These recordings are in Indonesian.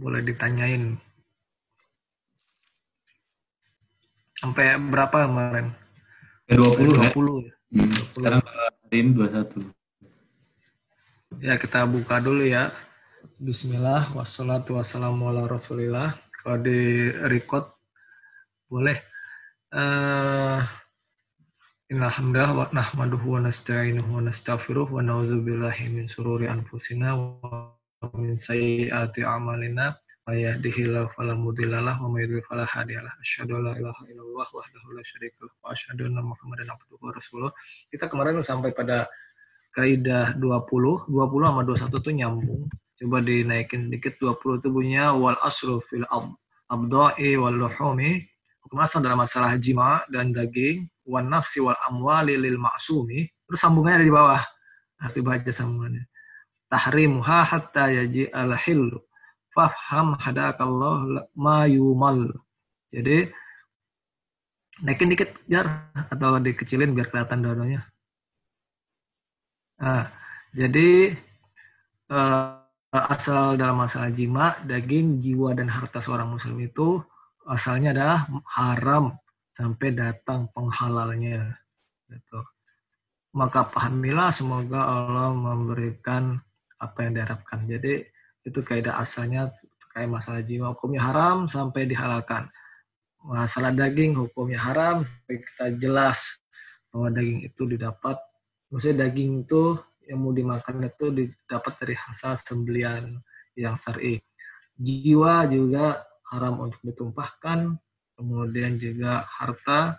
boleh ditanyain. Sampai berapa kemarin? Ya 20, 20 ya. Hmm. 20. Sekarang hari ini 21. Ya, kita buka dulu ya. Bismillah, wassalatu wassalamu ala rasulillah. Kalau di record, boleh. Uh, Innalhamdulillah wa nahmaduhu wa nasta'inuhu wa nastaghfiruh wa na'udzubillahi min sururi anfusina wa min sayyiati a'malina may yahdihillahu fala mudhillalah wa may yudhlil fala hadiyalah. Asyhadu an la ilaha illallah wahdahu la syarika wa asyhadu anna Muhammadan abduhu wa rasuluh. Kita kemarin sampai pada kaidah 20, 20 sama 21 tuh nyambung. Coba dinaikin dikit 20 itu bunyinya wal asru fil abda'i wal luhumi. Asal dalam masalah jima dan daging wan nafsi wal amwali lil maksumi. Terus sambungannya ada di bawah. Harus dibaca sambungannya. Tahrimuha hatta yaji al hillu. Fafham hadakallah ma yumal. Jadi naikin dikit biar atau dikecilin biar kelihatan dua-duanya. Nah, jadi uh, asal dalam masalah jima, daging, jiwa, dan harta seorang muslim itu asalnya adalah haram sampai datang penghalalnya. Gitu. Maka pahamilah semoga Allah memberikan apa yang diharapkan. Jadi itu kaidah asalnya kayak masalah jiwa hukumnya haram sampai dihalalkan. Masalah daging hukumnya haram sampai kita jelas bahwa daging itu didapat. Maksudnya daging itu yang mau dimakan itu didapat dari hasil sembelian yang syar'i. Jiwa juga haram untuk ditumpahkan kemudian juga harta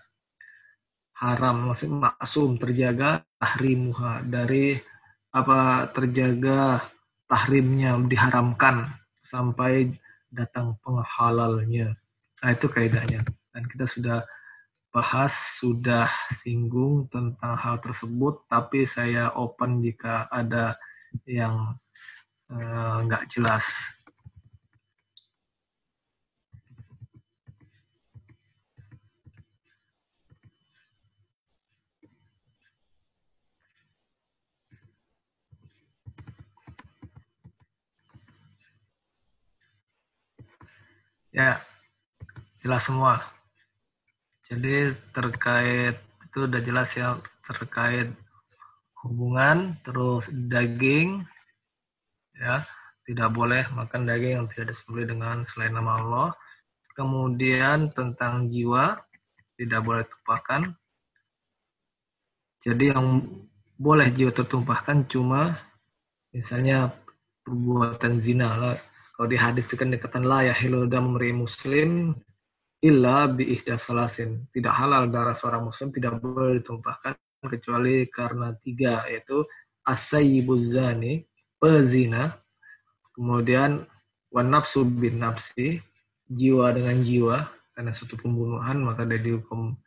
haram maksudnya maksum terjaga tahrimuha dari apa terjaga tahrimnya diharamkan sampai datang penghalalnya. Nah itu kaidahnya. Dan kita sudah bahas, sudah singgung tentang hal tersebut, tapi saya open jika ada yang eh, nggak uh, jelas. Ya, jelas semua. Jadi terkait itu udah jelas ya terkait hubungan terus daging ya tidak boleh makan daging yang tidak disembelih dengan selain nama Allah. Kemudian tentang jiwa tidak boleh tumpahkan. Jadi yang boleh jiwa tertumpahkan cuma misalnya perbuatan zina lah kalau di hadis itu kan dikatakan la yahilu dam muslim illa bi ihda salasin. Tidak halal darah seorang muslim tidak boleh ditumpahkan kecuali karena tiga yaitu asayyibuz zani, pezina, kemudian wan nafsu bin nafsi, jiwa dengan jiwa karena suatu pembunuhan maka dia dihukum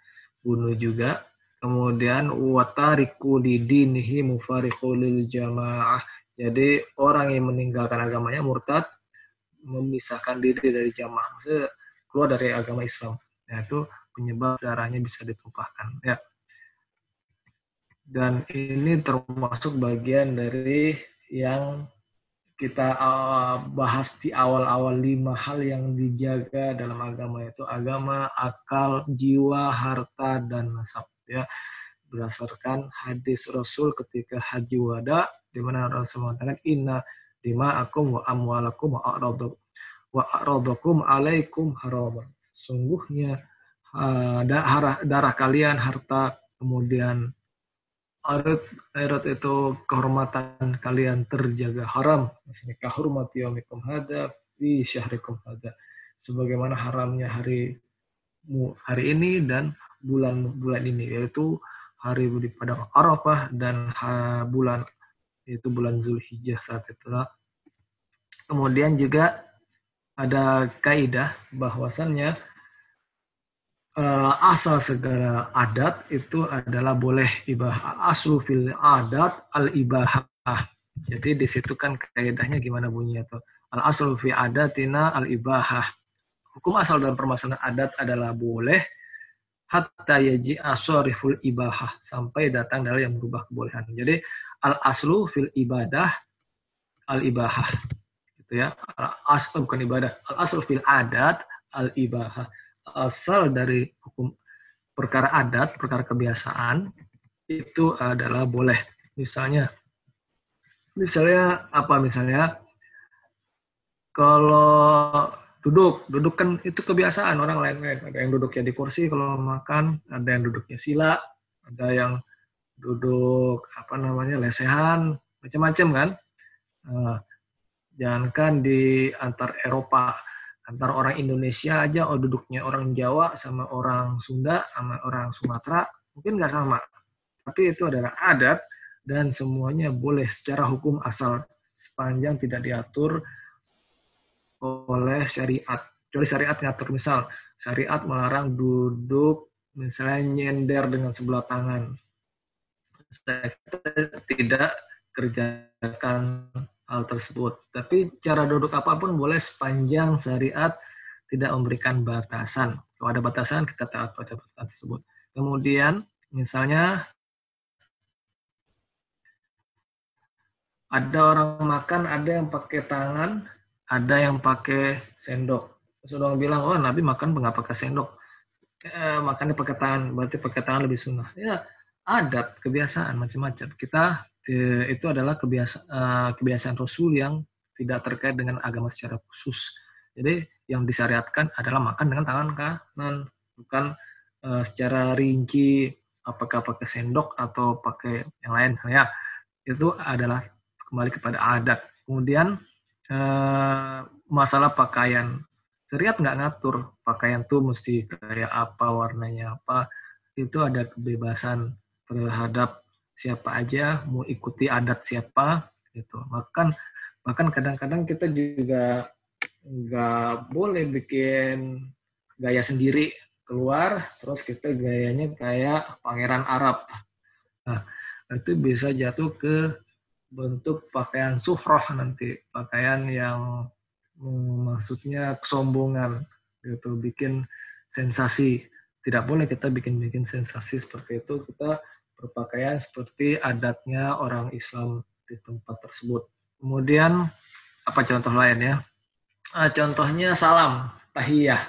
bunuh juga. Kemudian watariku dinihi mufariqu lil jamaah. Jadi orang yang meninggalkan agamanya murtad memisahkan diri dari jamaah, maksudnya keluar dari agama Islam. Ya, itu penyebab darahnya bisa ditumpahkan. Ya. Dan ini termasuk bagian dari yang kita uh, bahas di awal-awal lima hal yang dijaga dalam agama itu agama, akal, jiwa, harta, dan nasab. Ya, berdasarkan hadis Rasul ketika haji wada, di mana Rasul mengatakan inna dima'akum wa amwalakum wa a'radakum wa a'radakum alaikum haraman. Sungguhnya uh, darah, darah kalian, harta, kemudian arat, arat itu kehormatan kalian terjaga haram. Maksudnya kahurmati yaumikum hada fi syahrikum hada. Sebagaimana haramnya hari hari ini dan bulan-bulan ini yaitu hari di padang Arafah dan bulan yaitu bulan Zulhijjah saat itulah. Kemudian juga ada kaidah bahwasannya uh, asal segala adat itu adalah boleh ibah aslu fil adat al ibahah. Jadi di situ kan kaidahnya gimana bunyinya tuh. Al aslu fi adatina al ibahah. Hukum asal dalam permasalahan adat adalah boleh hatta yaji asoriful ibahah sampai datang dari yang berubah kebolehan. Jadi al aslu fil ibadah al ibahah gitu ya. Asal bukan ibadah. Al asal fil adat al ibahah asal dari hukum perkara adat perkara kebiasaan itu adalah boleh. Misalnya misalnya apa? Misalnya kalau duduk duduk kan itu kebiasaan orang lain-lain. Ada yang duduknya di kursi kalau makan ada yang duduknya sila ada yang duduk apa namanya lesehan macam-macam kan uh, jangankan di antar Eropa antar orang Indonesia aja oh duduknya orang Jawa sama orang Sunda sama orang Sumatera mungkin nggak sama tapi itu adalah adat dan semuanya boleh secara hukum asal sepanjang tidak diatur oleh syariat. Jadi syariat ngatur misal syariat melarang duduk misalnya nyender dengan sebelah tangan. Saya tidak kerjakan hal tersebut. Tapi cara duduk apa pun boleh sepanjang syariat tidak memberikan batasan. Kalau ada batasan, kita taat pada batasan tersebut. Kemudian, misalnya ada orang makan, ada yang pakai tangan, ada yang pakai sendok. Sudah bilang, oh Nabi makan nggak pakai sendok. Eh, makannya pakai tangan, berarti pakai tangan lebih sunnah. Ya, adat, kebiasaan, macam-macam. Kita eh, itu adalah kebiasa, eh, kebiasaan Rasul yang tidak terkait dengan agama secara khusus. Jadi yang disyariatkan adalah makan dengan tangan kanan, bukan uh, secara rinci apakah pakai sendok atau pakai yang lain. Ya, itu adalah kembali kepada adat. Kemudian eh, masalah pakaian, syariat nggak ngatur pakaian tuh mesti kayak apa warnanya apa. Itu ada kebebasan terhadap siapa aja mau ikuti adat siapa gitu. Bahkan bahkan kadang-kadang kita juga nggak boleh bikin gaya sendiri keluar terus kita gayanya kayak pangeran Arab. Nah, itu bisa jatuh ke bentuk pakaian suhroh nanti pakaian yang maksudnya kesombongan gitu bikin sensasi tidak boleh kita bikin-bikin sensasi seperti itu. Kita berpakaian seperti adatnya orang Islam di tempat tersebut. Kemudian apa contoh lain ya? Ah, contohnya salam tahiyah.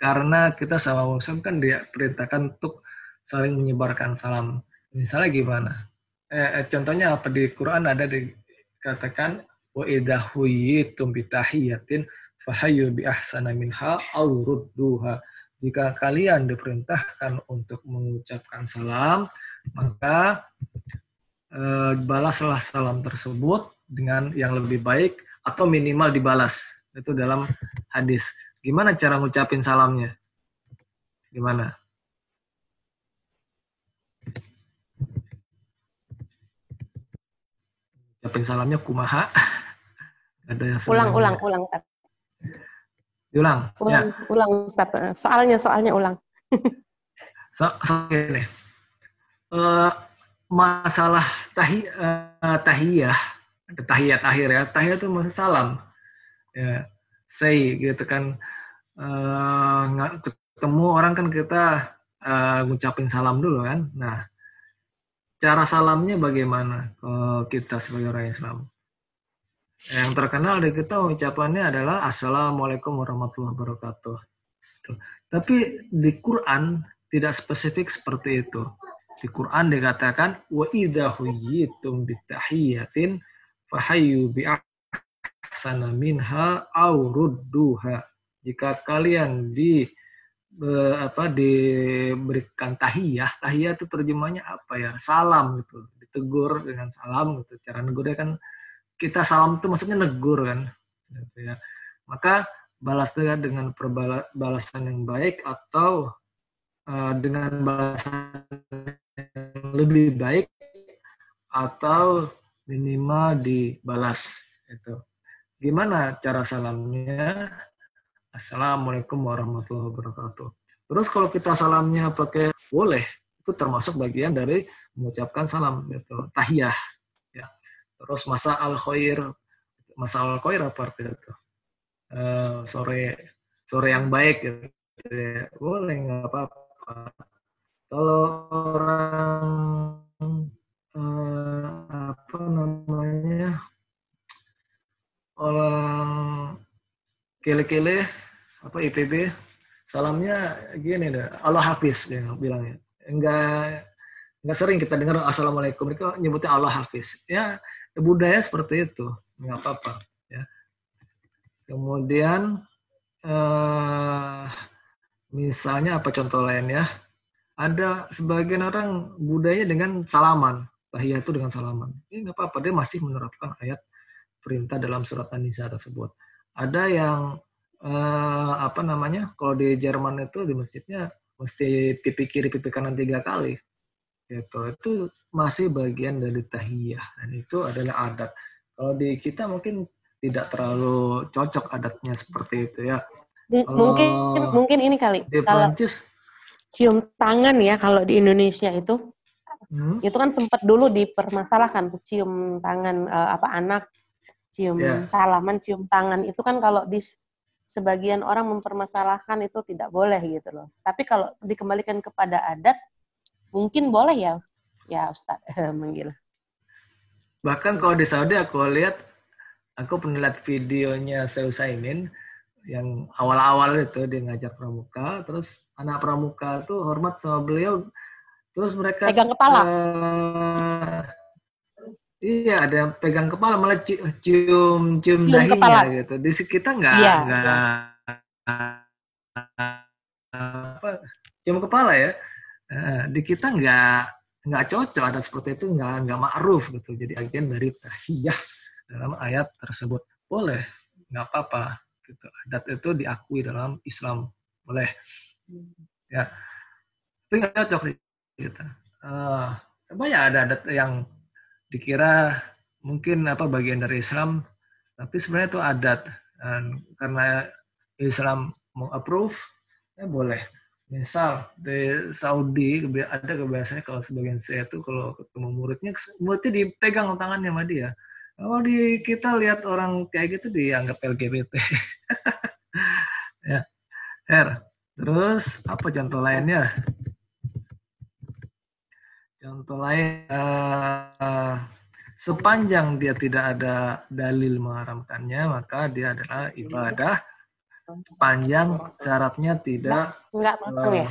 Karena kita sama muslim kan dia perintahkan untuk saling menyebarkan salam. Misalnya gimana? Eh, eh, contohnya apa? Di Quran ada dikatakan wa idza huyitum bitahiyatin fahayyu bi ahsana minha. Jika kalian diperintahkan untuk mengucapkan salam, maka eh, balaslah salam tersebut dengan yang lebih baik atau minimal dibalas. Itu dalam hadis. Gimana cara ngucapin salamnya? Gimana? ucapin salamnya kumaha. Ada yang ulang, ulang, ulang, Ustaz. Diulang. Ulang, ya. ulang Ustaz. Soalnya, soalnya ulang. so, so ini. Uh, masalah tahi, uh, tahiyah, tahiyat akhir ya. Tahiyat itu maksud salam. Ya, say gitu kan. Uh, ketemu orang kan kita uh, ngucapin salam dulu kan. Nah, cara salamnya bagaimana ke kita sebagai orang Islam? Yang terkenal dari kita ucapannya adalah Assalamualaikum warahmatullahi wabarakatuh. Tapi di Quran tidak spesifik seperti itu. Di Quran dikatakan wa idza huyitum bitahiyatin fahayyu bi ahsana minha aw rudduha. Jika kalian di apa diberikan tahiyah tahiyah itu terjemahnya apa ya salam gitu ditegur dengan salam gitu cara negurnya kan kita salam itu maksudnya negur kan. Gitu ya. Maka balasnya dengan perbalasan yang baik atau uh, dengan balasan yang lebih baik atau minimal dibalas itu gimana cara salamnya? Assalamualaikum warahmatullahi wabarakatuh. Terus kalau kita salamnya pakai boleh, itu termasuk bagian dari mengucapkan salam gitu, tahiyah. ya. Terus masa al khair, masa al khair apa artinya itu? Uh, sore sore yang baik gitu. Ya. Boleh nggak apa-apa. Kalau orang uh, apa namanya orang kele-kele apa IPB salamnya gini deh Allah Hafiz dia bilangnya enggak enggak sering kita dengar assalamualaikum. Mereka nyebutnya Allah Hafiz. Ya budaya seperti itu. Nggak apa-apa ya. Kemudian eh, misalnya apa contoh lainnya ada sebagian orang budaya dengan salaman tahiyat itu dengan salaman. Ini nggak apa-apa dia masih menerapkan ayat perintah dalam surat An-Nisa tersebut. Ada yang eh, apa namanya kalau di Jerman itu di masjidnya mesti pipi kiri pipi kanan tiga kali gitu itu masih bagian dari tahiyah dan itu adalah adat kalau di kita mungkin tidak terlalu cocok adatnya seperti itu ya kalau mungkin mungkin ini kali di kalau Prancis cium tangan ya kalau di Indonesia itu hmm? itu kan sempat dulu dipermasalahkan cium tangan uh, apa anak cium yeah. salaman cium tangan itu kan kalau di sebagian orang mempermasalahkan itu tidak boleh gitu loh. Tapi kalau dikembalikan kepada adat, mungkin boleh ya, ya Ustaz manggil. Bahkan kalau di Saudi aku lihat, aku pernah lihat videonya Saya Saimin yang awal-awal itu dia ngajak pramuka, terus anak pramuka tuh hormat sama beliau, terus mereka pegang kepala. Uh, Iya, ada yang pegang kepala malah cium cium, cium dahinya kepala. gitu. Di kita nggak iya. nggak apa cium kepala ya. Nah, di kita nggak nggak cocok ada seperti itu nggak nggak ma'ruf gitu. Jadi agen dari tahiyah dalam ayat tersebut boleh nggak apa-apa gitu. Adat itu diakui dalam Islam boleh ya. Tapi nggak cocok gitu. Uh, banyak ada adat yang dikira mungkin apa bagian dari Islam, tapi sebenarnya itu adat. Dan karena Islam mengapprove, ya boleh. Misal di Saudi ada kebiasaannya kalau sebagian saya itu kalau ketemu muridnya, muridnya dipegang tangannya sama dia. Kalau di kita lihat orang kayak gitu dianggap LGBT. ya. Her. Terus apa contoh lainnya? Contoh lain, uh, sepanjang dia tidak ada dalil mengharamkannya, maka dia adalah ibadah. Sepanjang syaratnya tidak uh,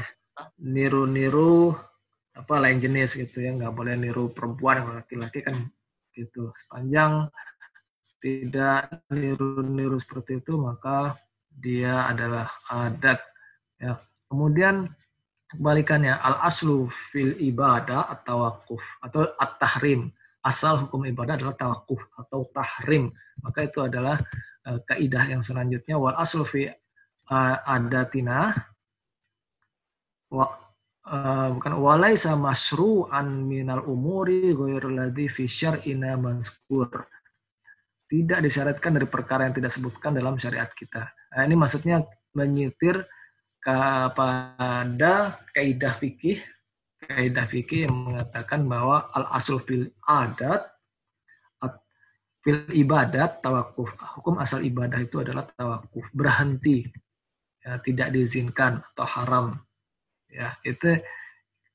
niru-niru apa lain jenis gitu ya, nggak boleh niru perempuan laki-laki kan gitu. Sepanjang tidak niru-niru seperti itu, maka dia adalah adat. Ya. Kemudian kebalikannya al aslu fil ibadah atau wakuf atau at tahrim asal hukum ibadah adalah tawakuf atau tahrim maka itu adalah kaidah yang selanjutnya wal aslu fi uh, adatina wa, uh, bukan walaisa masru'an minal umuri ghairul ladzi fi syar'ina mazkur tidak disyaratkan dari perkara yang tidak sebutkan dalam syariat kita. Nah, ini maksudnya menyitir kepada kaidah fikih kaidah fikih yang mengatakan bahwa al asal fil adat fil ibadat tawakuf hukum asal ibadah itu adalah tawakuf berhenti ya, tidak diizinkan atau haram ya itu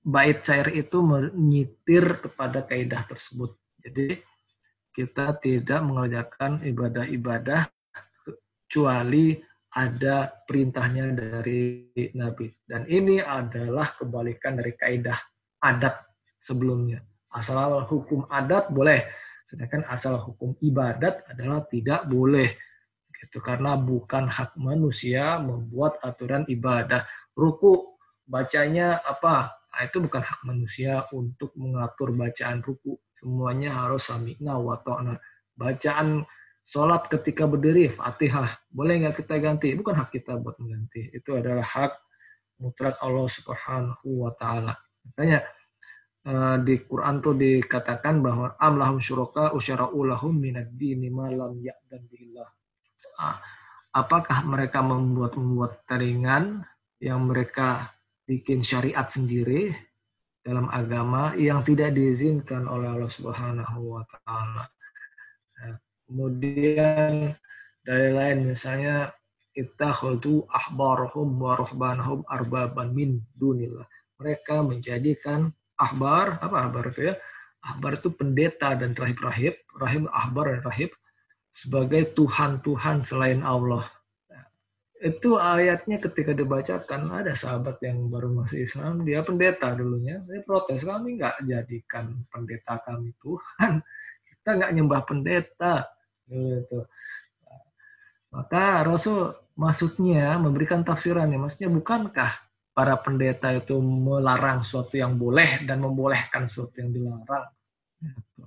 bait cair itu menyitir kepada kaidah tersebut jadi kita tidak mengerjakan ibadah-ibadah kecuali ada perintahnya dari Nabi. Dan ini adalah kebalikan dari kaidah adat sebelumnya. Asal hukum adat boleh, sedangkan asal hukum ibadat adalah tidak boleh. Gitu karena bukan hak manusia membuat aturan ibadah. Ruku bacanya apa? Nah, itu bukan hak manusia untuk mengatur bacaan ruku. Semuanya harus sami'na wa ta'na. Bacaan Sholat ketika berdiri, fatihah. Boleh nggak kita ganti? Bukan hak kita buat mengganti. Itu adalah hak mutlak Allah subhanahu wa ta'ala. Makanya di Quran tuh dikatakan bahwa am lahum syuraka usyara'u lahum minad dini malam ya'dan billah. Ah, apakah mereka membuat-membuat taringan yang mereka bikin syariat sendiri dalam agama yang tidak diizinkan oleh Allah Subhanahu wa taala. Nah, Kemudian dari lain misalnya kita khudu ahbarhum wa ruhbanahum arbaban min dunillah. Mereka menjadikan ahbar, apa ahbar itu ya? Ahbar itu pendeta dan rahib-rahib, rahib ahbar dan rahib sebagai Tuhan-Tuhan selain Allah. Itu ayatnya ketika dibacakan ada sahabat yang baru masuk Islam, dia pendeta dulunya, dia protes kami nggak jadikan pendeta kami Tuhan, kita nggak nyembah pendeta, gitu. Maka Rasul maksudnya memberikan tafsirannya, maksudnya bukankah para pendeta itu melarang sesuatu yang boleh dan membolehkan sesuatu yang dilarang? Gitu.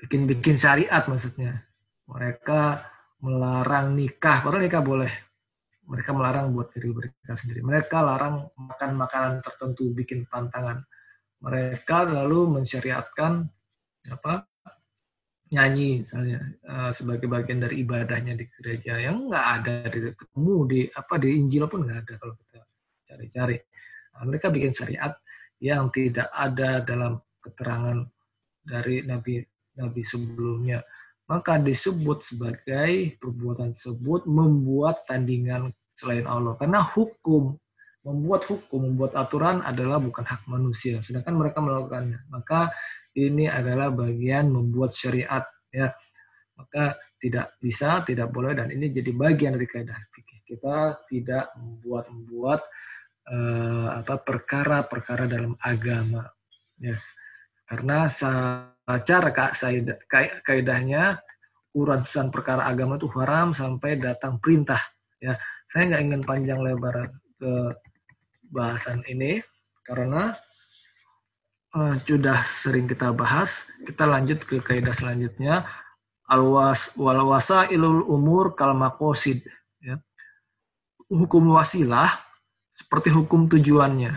Bikin-bikin syariat maksudnya. Mereka melarang nikah, padahal nikah boleh. Mereka melarang buat diri mereka sendiri. Mereka larang makan makanan tertentu, bikin pantangan. Mereka lalu mensyariatkan apa nyanyi misalnya uh, sebagai bagian dari ibadahnya di gereja yang nggak ada di ketemu di apa di Injil pun nggak ada kalau kita cari-cari. Nah, mereka bikin syariat yang tidak ada dalam keterangan dari nabi nabi sebelumnya maka disebut sebagai perbuatan tersebut membuat tandingan selain Allah. Karena hukum, membuat hukum, membuat aturan adalah bukan hak manusia, sedangkan mereka melakukannya. Maka ini adalah bagian membuat syariat, ya. Maka tidak bisa, tidak boleh, dan ini jadi bagian dari kaidah fikih. Kita tidak membuat-membuat uh, apa perkara-perkara dalam agama, yes. Karena cara kaidahnya urusan perkara agama itu haram sampai datang perintah. Ya, saya nggak ingin panjang lebar ke bahasan ini karena uh, sudah sering kita bahas. Kita lanjut ke kaidah selanjutnya. Alwas walwasa ilul umur kalmakosid. Ya. Hukum wasilah seperti hukum tujuannya.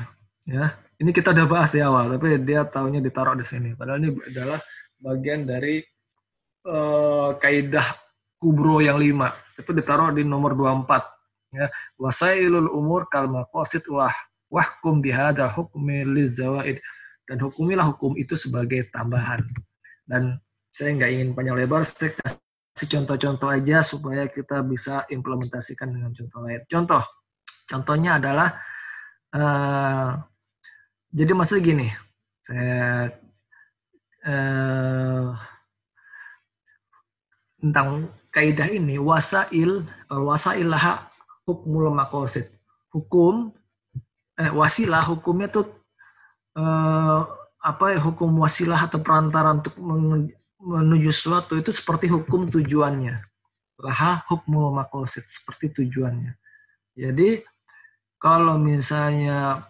Ya, ini kita udah bahas di awal, tapi dia tahunya ditaruh di sini. Padahal ini adalah bagian dari uh, kaidah kubro yang lima. Itu ditaruh di nomor 24. Ya, wasailul umur kal maqasid wah wahkum bihada hukmi lizawaid dan hukumilah hukum itu sebagai tambahan. Dan saya nggak ingin panjang lebar, saya kasih contoh-contoh aja supaya kita bisa implementasikan dengan contoh lain. Contoh, contohnya adalah uh, jadi maksudnya gini, saya eh, tentang kaidah ini wasail wasail laha hukmul makosid hukum eh, wasilah hukumnya tuh eh, apa ya hukum wasilah atau perantara untuk menuju sesuatu itu seperti hukum tujuannya. Laha hukmul makosid seperti tujuannya. Jadi kalau misalnya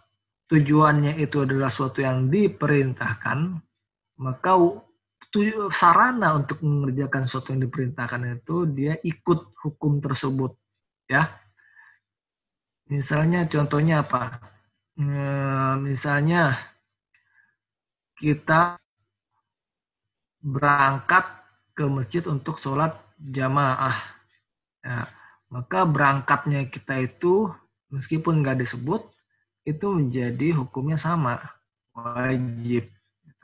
tujuannya itu adalah suatu yang diperintahkan, maka sarana untuk mengerjakan sesuatu yang diperintahkan itu dia ikut hukum tersebut, ya. Misalnya contohnya apa? Misalnya kita berangkat ke masjid untuk sholat jamaah. Ya, maka berangkatnya kita itu meskipun nggak disebut, itu menjadi hukumnya sama wajib.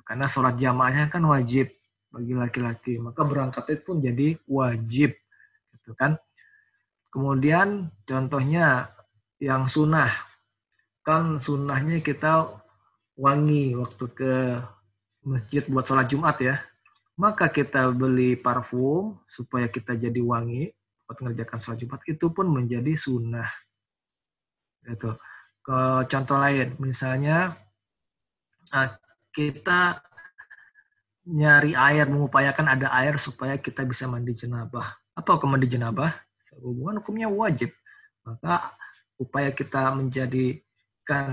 Karena sholat jamaahnya kan wajib bagi laki-laki maka berangkat itu pun jadi wajib. Gitu kan? Kemudian contohnya yang sunnah. Kan sunnahnya kita wangi waktu ke masjid buat sholat jumat ya. Maka kita beli parfum supaya kita jadi wangi buat mengerjakan sholat jumat itu pun menjadi sunnah gitu ke contoh lain, misalnya ah, kita nyari air, mengupayakan ada air supaya kita bisa mandi jenabah. Apa hukum mandi jenabah? Hubungan hukumnya wajib. Maka upaya kita menjadikan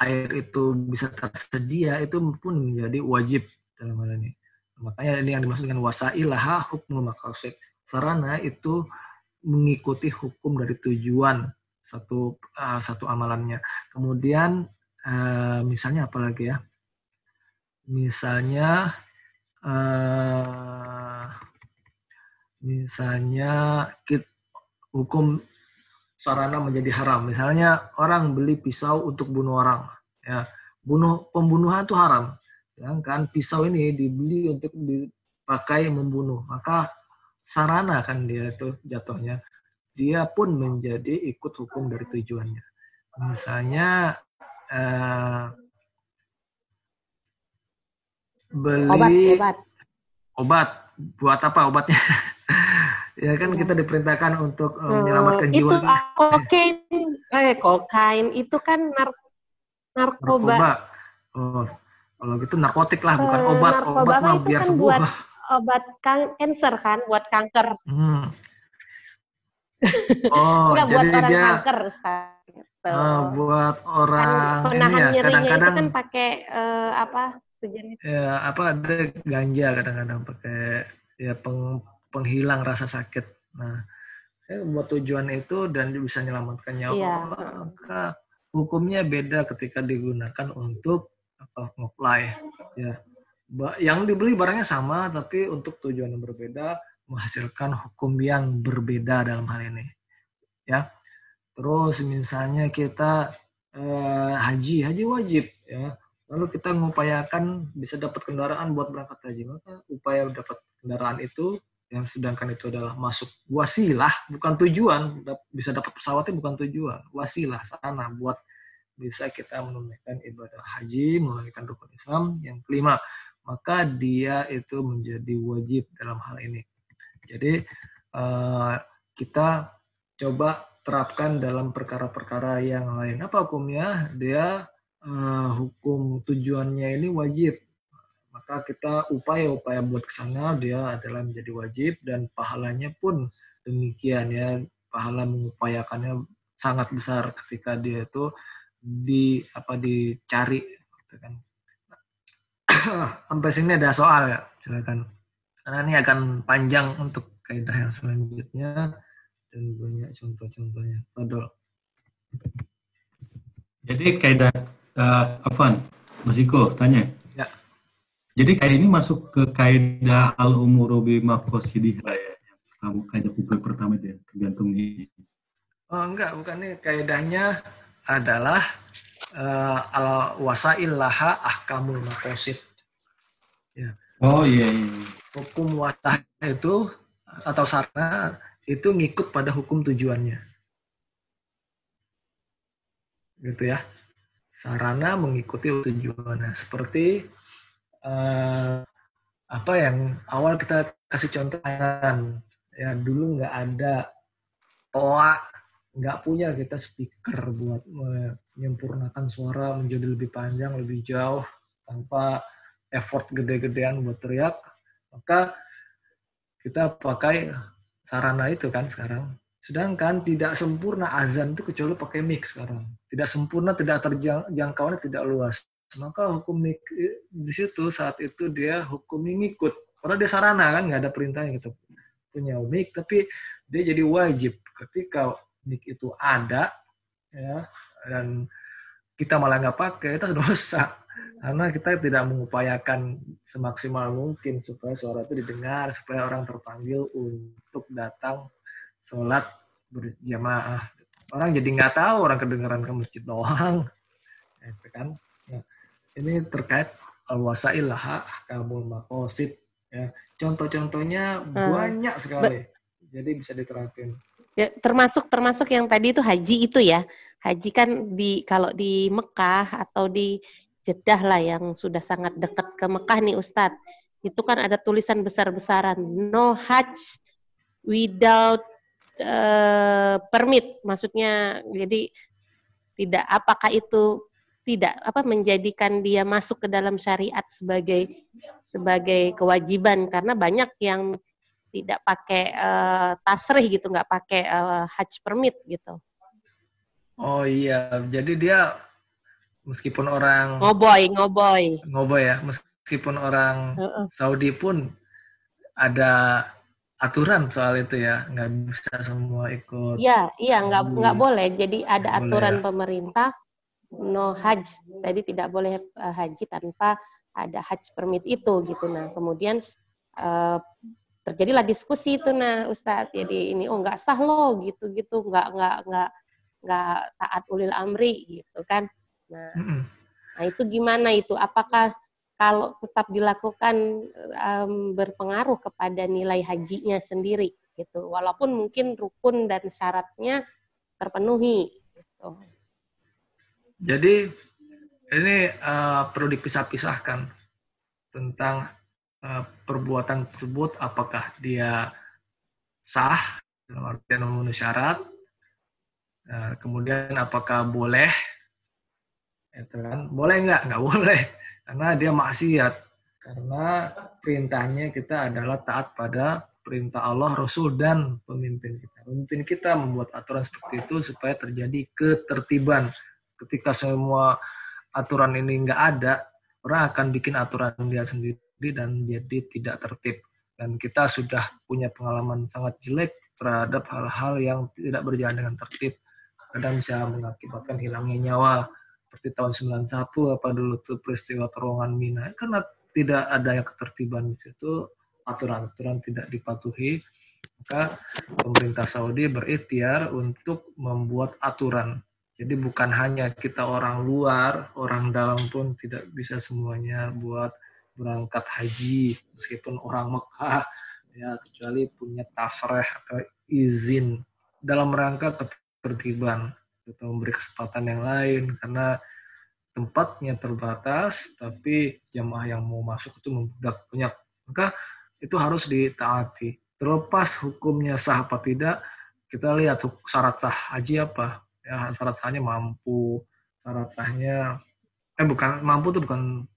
air itu bisa tersedia itu pun menjadi wajib dalam hal ini. Makanya ini yang dimaksud dengan wasailah hukum maqasid. Sarana itu mengikuti hukum dari tujuan satu uh, satu amalannya. Kemudian uh, misalnya apa lagi ya? Misalnya uh, misalnya kit, hukum sarana menjadi haram. Misalnya orang beli pisau untuk bunuh orang, ya bunuh pembunuhan itu haram. Ya, kan pisau ini dibeli untuk dipakai membunuh, maka sarana kan dia itu jatuhnya dia pun menjadi ikut hukum dari tujuannya. Misalnya uh, beli obat, obat. obat buat apa obatnya? ya kan kita diperintahkan untuk uh, menyelamatkan jiwa. Itu kokain, eh kokain itu kan nar narkoba. narkoba. Oh, kalau gitu narkotik lah, bukan uh, obat. Narkoba obat mah biar kan sembuh. Buat obat kanker kan, buat kanker. Hmm. Oh, Enggak, jadi buat orang dia kanker, Ustaz. Gitu. Uh, buat orang kan penahan ya, nyerinya kadang-kadang itu kan pakai uh, apa sejenis ya apa ada ganja kadang-kadang pakai ya peng, penghilang rasa sakit nah ya, buat tujuan itu dan bisa menyelamatkan nyawa iya. maka hukumnya beda ketika digunakan untuk apa ngoplay ya yang dibeli barangnya sama tapi untuk tujuan yang berbeda menghasilkan hukum yang berbeda dalam hal ini ya. Terus misalnya kita eh, haji, haji wajib ya. Lalu kita mengupayakan bisa dapat kendaraan buat berangkat haji, maka upaya dapat kendaraan itu yang sedangkan itu adalah masuk wasilah bukan tujuan. Bisa dapat pesawatnya bukan tujuan wasilah sana buat bisa kita menunaikan ibadah haji menunaikan rukun Islam yang kelima. Maka dia itu menjadi wajib dalam hal ini jadi uh, kita coba terapkan dalam perkara-perkara yang lain. Apa hukumnya? Dia uh, hukum tujuannya ini wajib. Maka kita upaya-upaya buat ke sana dia adalah menjadi wajib dan pahalanya pun demikian ya. Pahala mengupayakannya sangat besar ketika dia itu di apa dicari gitu kan. Sampai sini ada soal ya, silakan. Karena ini akan panjang untuk kaidah yang selanjutnya dan banyak contoh-contohnya. Padahal. Jadi kaidah uh, Afan, Mas Iko tanya. Ya. Jadi kaidah ini masuk ke kaidah al umuru bi maqasidiha ya. Yang pertama kaidah kubur pertama dia tergantung ini. Oh enggak, bukan nih kaidahnya adalah uh, al wasail laha ahkamul maqasid. Ya. Oh iya, iya. Hukum wasah itu atau sarana itu ngikut pada hukum tujuannya. Gitu ya. Sarana mengikuti tujuannya. Seperti uh, apa yang awal kita kasih contoh ya dulu nggak ada toa nggak punya kita speaker buat menyempurnakan suara menjadi lebih panjang lebih jauh tanpa effort gede-gedean buat teriak maka kita pakai sarana itu kan sekarang. Sedangkan tidak sempurna azan itu kecuali pakai mix sekarang. Tidak sempurna, tidak terjangkauannya tidak luas. Maka hukum di situ saat itu dia hukum ngikut. Karena dia sarana kan, nggak ada perintahnya gitu. Punya mic, tapi dia jadi wajib ketika mic itu ada, ya, dan kita malah nggak pakai, itu dosa karena kita tidak mengupayakan semaksimal mungkin supaya suara itu didengar, supaya orang terpanggil untuk datang sholat berjamaah. Orang jadi nggak tahu orang kedengaran ke masjid doang, itu kan. Nah, ini terkait al-wasail kabul makosid. Ya, contoh-contohnya hmm. banyak sekali. Jadi bisa diterapkan. Ya, termasuk termasuk yang tadi itu haji itu ya. Haji kan di kalau di Mekah atau di Jeddah lah yang sudah sangat dekat ke Mekah nih Ustadz. Itu kan ada tulisan besar-besaran no hajj without uh, permit. Maksudnya jadi tidak apakah itu tidak apa menjadikan dia masuk ke dalam syariat sebagai sebagai kewajiban karena banyak yang tidak pakai uh, tasrih gitu, nggak pakai uh, hajj permit gitu. Oh iya, jadi dia meskipun orang ngoboy ngoboy ngoboy ya meskipun orang uh -uh. Saudi pun ada aturan soal itu ya nggak bisa semua ikut iya iya nggak nggak boleh. Jadi ada aturan boleh, ya. pemerintah no hajj. Tadi tidak boleh uh, haji tanpa ada hajj permit itu gitu. Nah kemudian uh, terjadilah diskusi itu nah Ustadz. Jadi ini oh nggak sah loh gitu gitu nggak nggak nggak nggak taat ulil amri gitu kan Nah, mm-hmm. nah itu gimana itu? Apakah kalau tetap dilakukan um, berpengaruh kepada nilai hajinya sendiri gitu, walaupun mungkin rukun dan syaratnya terpenuhi. Gitu. Jadi ini uh, perlu dipisah-pisahkan tentang uh, perbuatan tersebut apakah dia sah dalam artian memenuhi syarat, uh, kemudian apakah boleh, itu kan boleh nggak? Nggak boleh, karena dia maksiat. Karena perintahnya kita adalah taat pada perintah Allah, Rasul, dan pemimpin kita. Pemimpin kita membuat aturan seperti itu supaya terjadi ketertiban. Ketika semua aturan ini nggak ada, orang akan bikin aturan dia sendiri dan jadi tidak tertib. Dan kita sudah punya pengalaman sangat jelek terhadap hal-hal yang tidak berjalan dengan tertib. Kadang bisa mengakibatkan hilangnya nyawa. Seperti tahun 91 apa dulu tuh peristiwa terowongan Mina. Karena tidak ada yang ketertiban di situ, aturan-aturan tidak dipatuhi, maka pemerintah Saudi berikhtiar untuk membuat aturan jadi bukan hanya kita orang luar, orang dalam pun tidak bisa semuanya buat berangkat haji meskipun orang Mekah ya kecuali punya tasreh atau izin dalam rangka ketertiban atau memberi kesempatan yang lain. Karena tempatnya terbatas tapi jamaah yang mau masuk itu membudak banyak. Maka itu harus ditaati. Terlepas hukumnya sah apa tidak kita lihat syarat sah haji apa. Ya syarat sahnya mampu. Syarat sahnya eh bukan mampu tuh bukan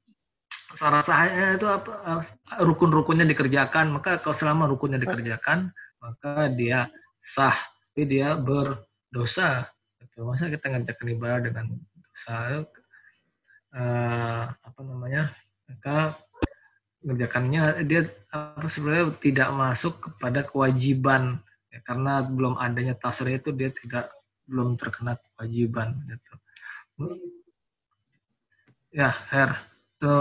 syarat sahnya itu apa eh, rukun-rukunnya dikerjakan. Maka kalau selama rukunnya dikerjakan maka dia sah. Tapi dia berdosa gitu. masa kita ngerjakan ibadah dengan dosa uh, apa namanya maka mengerjakannya dia apa sebenarnya tidak masuk kepada kewajiban ya, karena belum adanya tasrih itu dia tidak belum terkena kewajiban gitu. Ya, Her, itu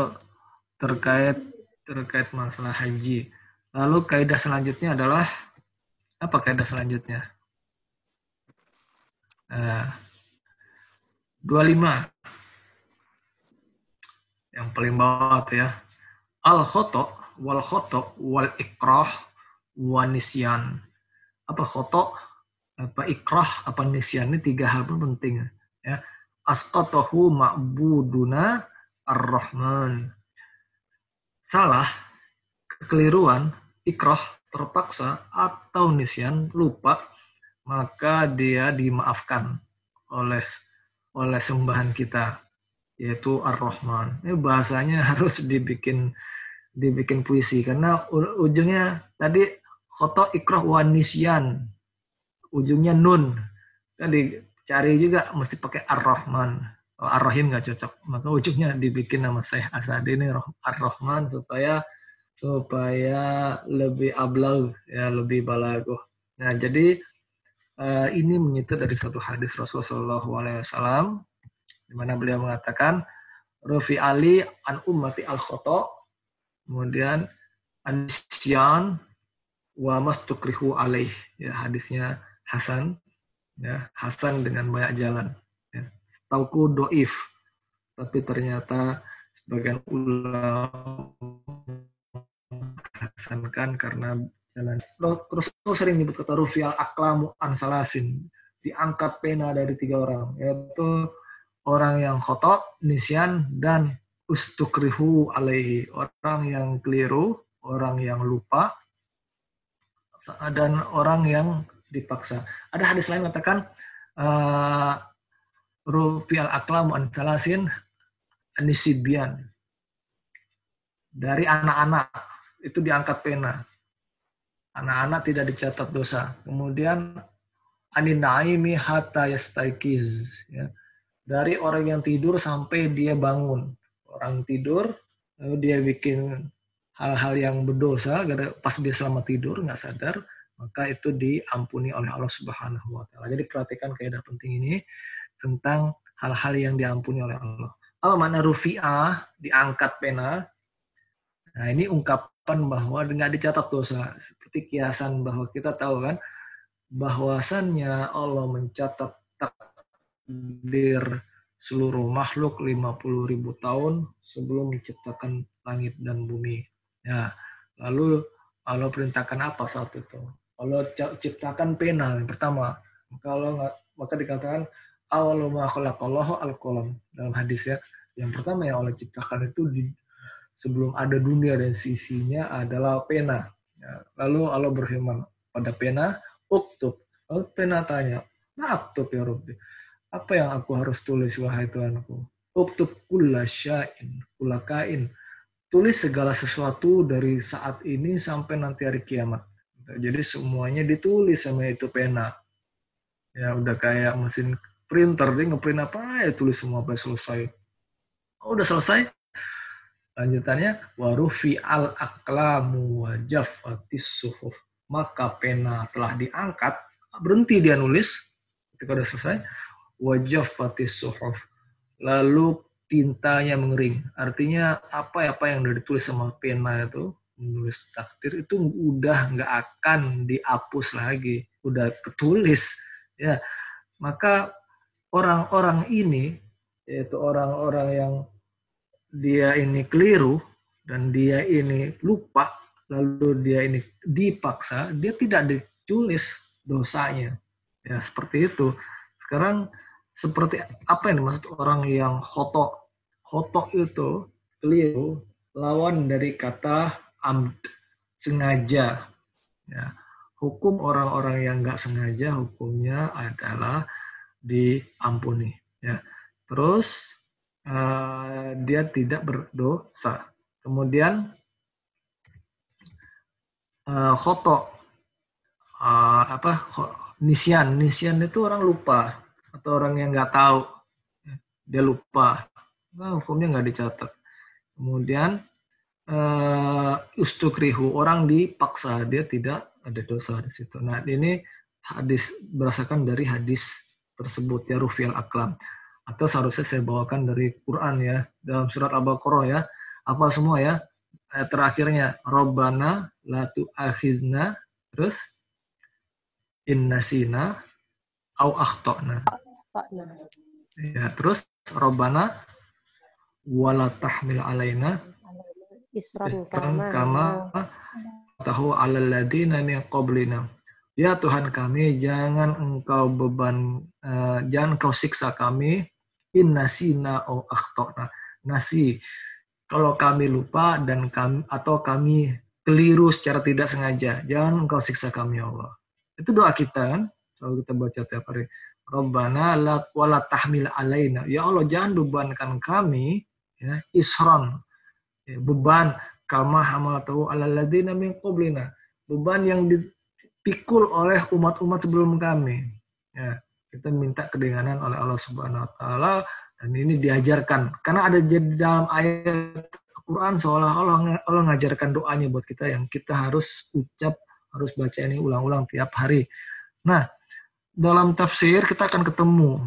terkait terkait masalah haji. Lalu kaidah selanjutnya adalah apa kaidah selanjutnya? Uh, 25 yang paling bawah tuh ya. Al khoto wal khoto wal ikrah wanisyan. Apa khoto? apa ikrah apa nisyan ini tiga hal penting ya asqatahu ma'buduna ar-rahman salah kekeliruan ikrah terpaksa atau nisyan lupa maka dia dimaafkan oleh oleh sembahan kita yaitu ar-rahman. Ini bahasanya harus dibikin dibikin puisi karena ujungnya tadi khoto ikrah wa nisyan ujungnya nun. Kan dicari juga mesti pakai ar-rahman. Oh, ar-rahim nggak cocok maka ujungnya dibikin nama saya Asadi ini ar-rahman supaya supaya lebih ablau ya lebih balago nah jadi uh, ini menyitir dari satu hadis Rasulullah SAW di mana beliau mengatakan Rufi Ali an ummati al khoto kemudian anisyan wa mastukrihu alaih ya hadisnya Hasan, ya Hasan dengan banyak jalan. Ya. Tauku doif, tapi ternyata sebagian ulama hasankan karena jalan. Terus sering nyebut kata rufial aklamu ansalasin, diangkat pena dari tiga orang, yaitu orang yang khotok, nisyan, dan ustukrihu alaihi, orang yang keliru, orang yang lupa, dan orang yang dipaksa. Ada hadis lain mengatakan uh, rupial aklam an salasin anisibian dari anak-anak itu diangkat pena. Anak-anak tidak dicatat dosa. Kemudian aninaimi hatta yastaikiz ya. Dari orang yang tidur sampai dia bangun. Orang tidur lalu dia bikin hal-hal yang berdosa pas dia selama tidur nggak sadar maka itu diampuni oleh Allah Subhanahu wa taala. Jadi perhatikan kaidah penting ini tentang hal-hal yang diampuni oleh Allah. Apa makna rufi'ah, diangkat pena? Nah, ini ungkapan bahwa nggak dicatat dosa. Seperti kiasan bahwa kita tahu kan, bahwasannya Allah mencatat takdir seluruh makhluk 50 ribu tahun sebelum menciptakan langit dan bumi. Ya, lalu Allah perintahkan apa saat itu? Allah ciptakan pena yang pertama. Kalau maka dikatakan awal ma khalaqallahu al-qalam dalam hadis ya. Yang pertama yang Allah ciptakan itu sebelum ada dunia dan sisinya adalah pena. Ya, lalu Allah berfirman pada pena, uktub. Lalu pena tanya, maktub ya Rabbi. Apa yang aku harus tulis wahai Tuhanku? Uktub kulla sya'in, kulakain. Tulis segala sesuatu dari saat ini sampai nanti hari kiamat. Jadi semuanya ditulis sama itu pena. Ya udah kayak mesin printer, dia ngeprint apa ya tulis semua sampai selesai. Oh, udah selesai, Lanjutannya warufi al aklamu wajaf suhuf. Maka pena telah diangkat, berhenti dia nulis ketika sudah selesai. Wajaf suhuf. Lalu tintanya mengering. Artinya apa-apa yang sudah ditulis sama pena itu menulis takdir itu udah nggak akan dihapus lagi, udah ketulis ya. Maka orang-orang ini yaitu orang-orang yang dia ini keliru dan dia ini lupa, lalu dia ini dipaksa, dia tidak ditulis dosanya. Ya, seperti itu. Sekarang seperti apa yang dimaksud orang yang khotok? Khotok itu keliru, lawan dari kata amd, sengaja. Ya. Hukum orang-orang yang nggak sengaja, hukumnya adalah diampuni. Ya. Terus uh, dia tidak berdosa. Kemudian uh, khoto uh, apa nisian nisian itu orang lupa atau orang yang nggak tahu. Dia lupa. Nah, hukumnya nggak dicatat. Kemudian uh, ustukrihu orang dipaksa. Dia tidak ada dosa di situ. Nah ini hadis berdasarkan dari hadis tersebut ya rufial aklam atau seharusnya saya bawakan dari Quran ya dalam surat Al-Baqarah ya. Apa semua ya? Ayat terakhirnya Robbana la tu'akhizna terus innasina au akhtana. Ya terus Robbana wala tahmil alaina isran kama tahu alal ladina min qablina Ya Tuhan kami, jangan engkau beban, uh, jangan engkau siksa kami in nasina o akhtona. Nasi, kalau kami lupa dan kami atau kami keliru secara tidak sengaja, jangan engkau siksa kami ya Allah. Itu doa kita kan, selalu kita baca tiap hari. Rabbana la wala tahmil alaina. Ya Allah, jangan bebankan kami ya, isron. Ya, beban kama hamalatu ala ladina min. Beban yang dipikul oleh umat-umat sebelum kami. Ya, kita minta keringanan oleh Allah Subhanahu wa taala dan ini diajarkan karena ada di dalam ayat Al-Qur'an seolah-olah Allah mengajarkan doanya buat kita yang kita harus ucap, harus baca ini ulang-ulang tiap hari. Nah, dalam tafsir kita akan ketemu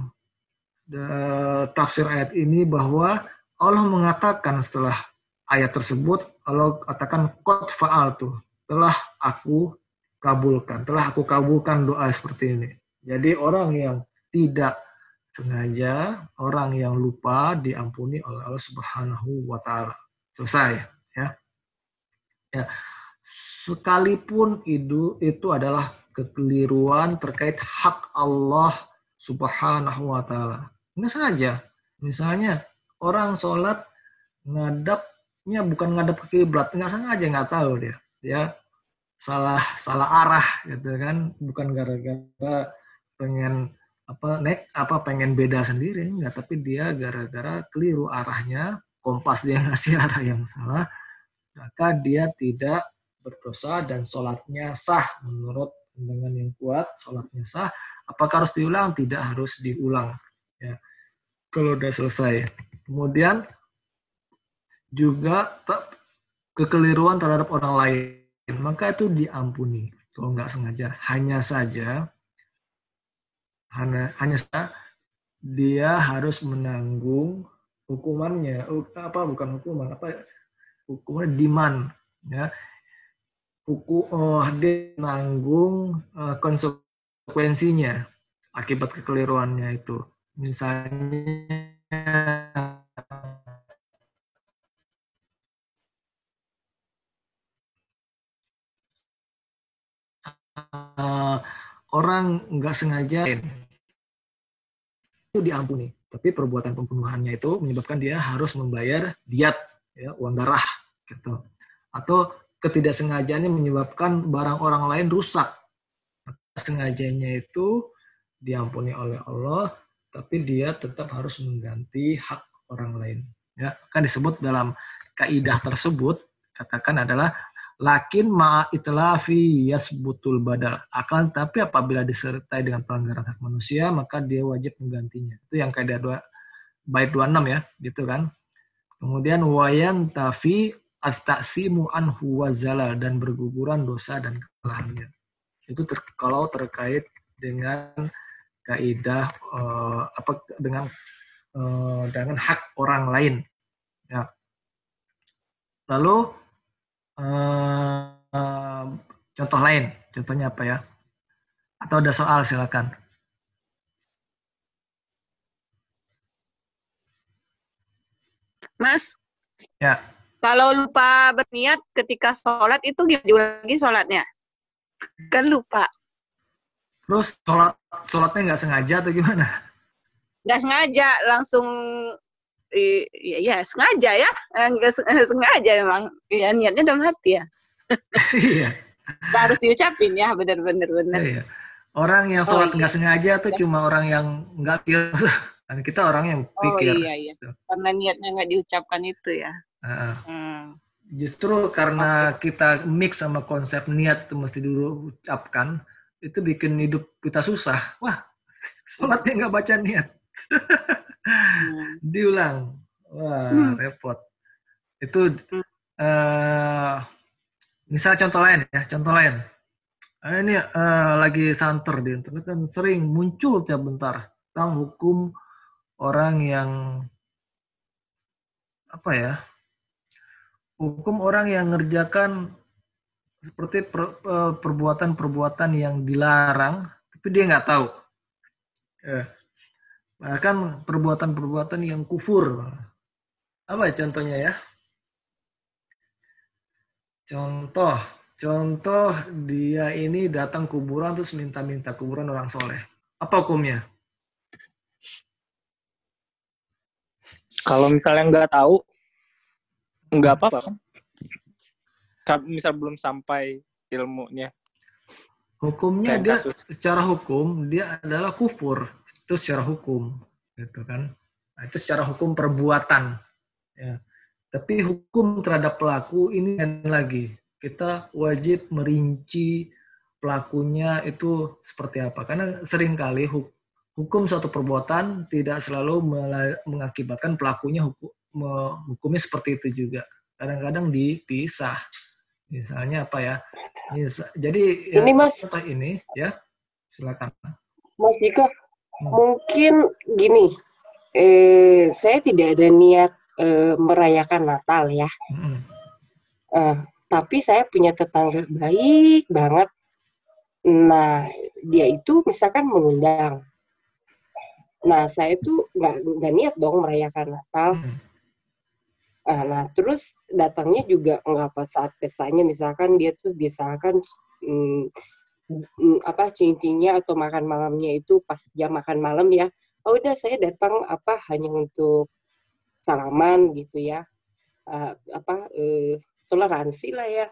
tafsir ayat ini bahwa Allah mengatakan setelah ayat tersebut Allah katakan qad fa'altu telah aku kabulkan telah aku kabulkan doa seperti ini jadi orang yang tidak sengaja, orang yang lupa diampuni oleh Allah Subhanahu wa taala. Selesai ya. Ya. Sekalipun itu itu adalah kekeliruan terkait hak Allah Subhanahu wa taala. Nggak sengaja. Misalnya orang sholat ngadapnya bukan ngadap ke kiblat, nggak sengaja nggak tahu dia. Ya salah salah arah gitu kan, bukan gara-gara pengen apa nek apa pengen beda sendiri enggak. Tapi dia gara-gara keliru arahnya kompas dia ngasih arah yang salah maka dia tidak berdosa dan sholatnya sah menurut dengan yang kuat sholatnya sah. Apakah harus diulang? Tidak harus diulang ya. Kalau udah selesai. Kemudian juga kekeliruan terhadap orang lain maka itu diampuni. Kalau nggak sengaja hanya saja hanya hanya dia harus menanggung hukumannya. Apa bukan hukuman apa hukuman demand ya. Hukum oh, dia menanggung uh, konsekuensinya akibat kekeliruannya itu. Misalnya uh, orang nggak sengaja itu diampuni. Tapi perbuatan pembunuhannya itu menyebabkan dia harus membayar diat ya uang darah gitu atau ketidaksengajaannya menyebabkan barang orang lain rusak sengajanya itu diampuni oleh Allah tapi dia tetap harus mengganti hak orang lain ya kan disebut dalam kaidah tersebut katakan adalah lakin ma itlafi yasbutul badal akan tapi apabila disertai dengan pelanggaran hak manusia maka dia wajib menggantinya. Itu yang kaidah dua bait 26 ya gitu kan. Kemudian wayan tafi astasimu anhu wazalal dan berguguran dosa dan kesalahannya. Itu ter, kalau terkait dengan kaidah uh, apa dengan uh, dengan hak orang lain. Ya. Lalu uh, uh, contoh lain contohnya apa ya? Atau ada soal silakan. Mas? Ya. Kalau lupa berniat ketika sholat itu gimana lagi sholatnya? Kan lupa. Terus sholat sholatnya nggak sengaja atau gimana? Nggak sengaja langsung iya ya sengaja ya eh, nggak sengaja memang ya niatnya dalam hati ya iya harus diucapin ya benar-benar benar iya. orang yang sholat oh, nggak oh, iya. sengaja tuh ya. cuma orang yang nggak pikir dan kita orang yang oh, pikir oh iya iya gitu. karena niatnya nggak diucapkan itu ya uh, hmm. justru karena okay. kita mix sama konsep niat itu mesti dulu ucapkan itu bikin hidup kita susah wah sholatnya nggak baca niat. diulang. Wah hmm. repot. Itu uh, misal contoh lain ya contoh lain. Uh, ini uh, lagi santer di internet kan sering muncul tiap bentar tentang hukum orang yang apa ya hukum orang yang ngerjakan seperti per, perbuatan-perbuatan yang dilarang tapi dia nggak tahu. Eh, bahkan perbuatan-perbuatan yang kufur. Apa contohnya ya? Contoh contoh dia ini datang kuburan terus minta-minta kuburan orang soleh. Apa hukumnya? Kalau misalnya nggak tahu nggak apa-apa kan? Misal belum sampai ilmunya. Hukumnya dia secara hukum dia adalah kufur itu secara hukum gitu kan. Nah, itu secara hukum perbuatan ya. Tapi hukum terhadap pelaku ini lagi. Kita wajib merinci pelakunya itu seperti apa. Karena sering kali hukum suatu perbuatan tidak selalu mengakibatkan pelakunya hukum hukumnya seperti itu juga. Kadang-kadang dipisah. Misalnya apa ya? Jadi ya, ini mas. ini? Ya silakan. Mas Jika. Mungkin gini, eh, saya tidak ada niat eh, merayakan Natal ya. Hmm. Eh, tapi saya punya tetangga baik banget. Nah, dia itu misalkan mengundang. Nah, saya itu nggak nggak niat dong merayakan Natal. Hmm. Nah, nah, terus datangnya juga nggak pas saat pestanya, misalkan dia tuh misalkan hmm, Mm, apa cincinnya atau makan malamnya itu pas jam makan malam ya oh udah saya datang apa hanya untuk salaman gitu ya. Uh, apa uh, toleransi lah ya.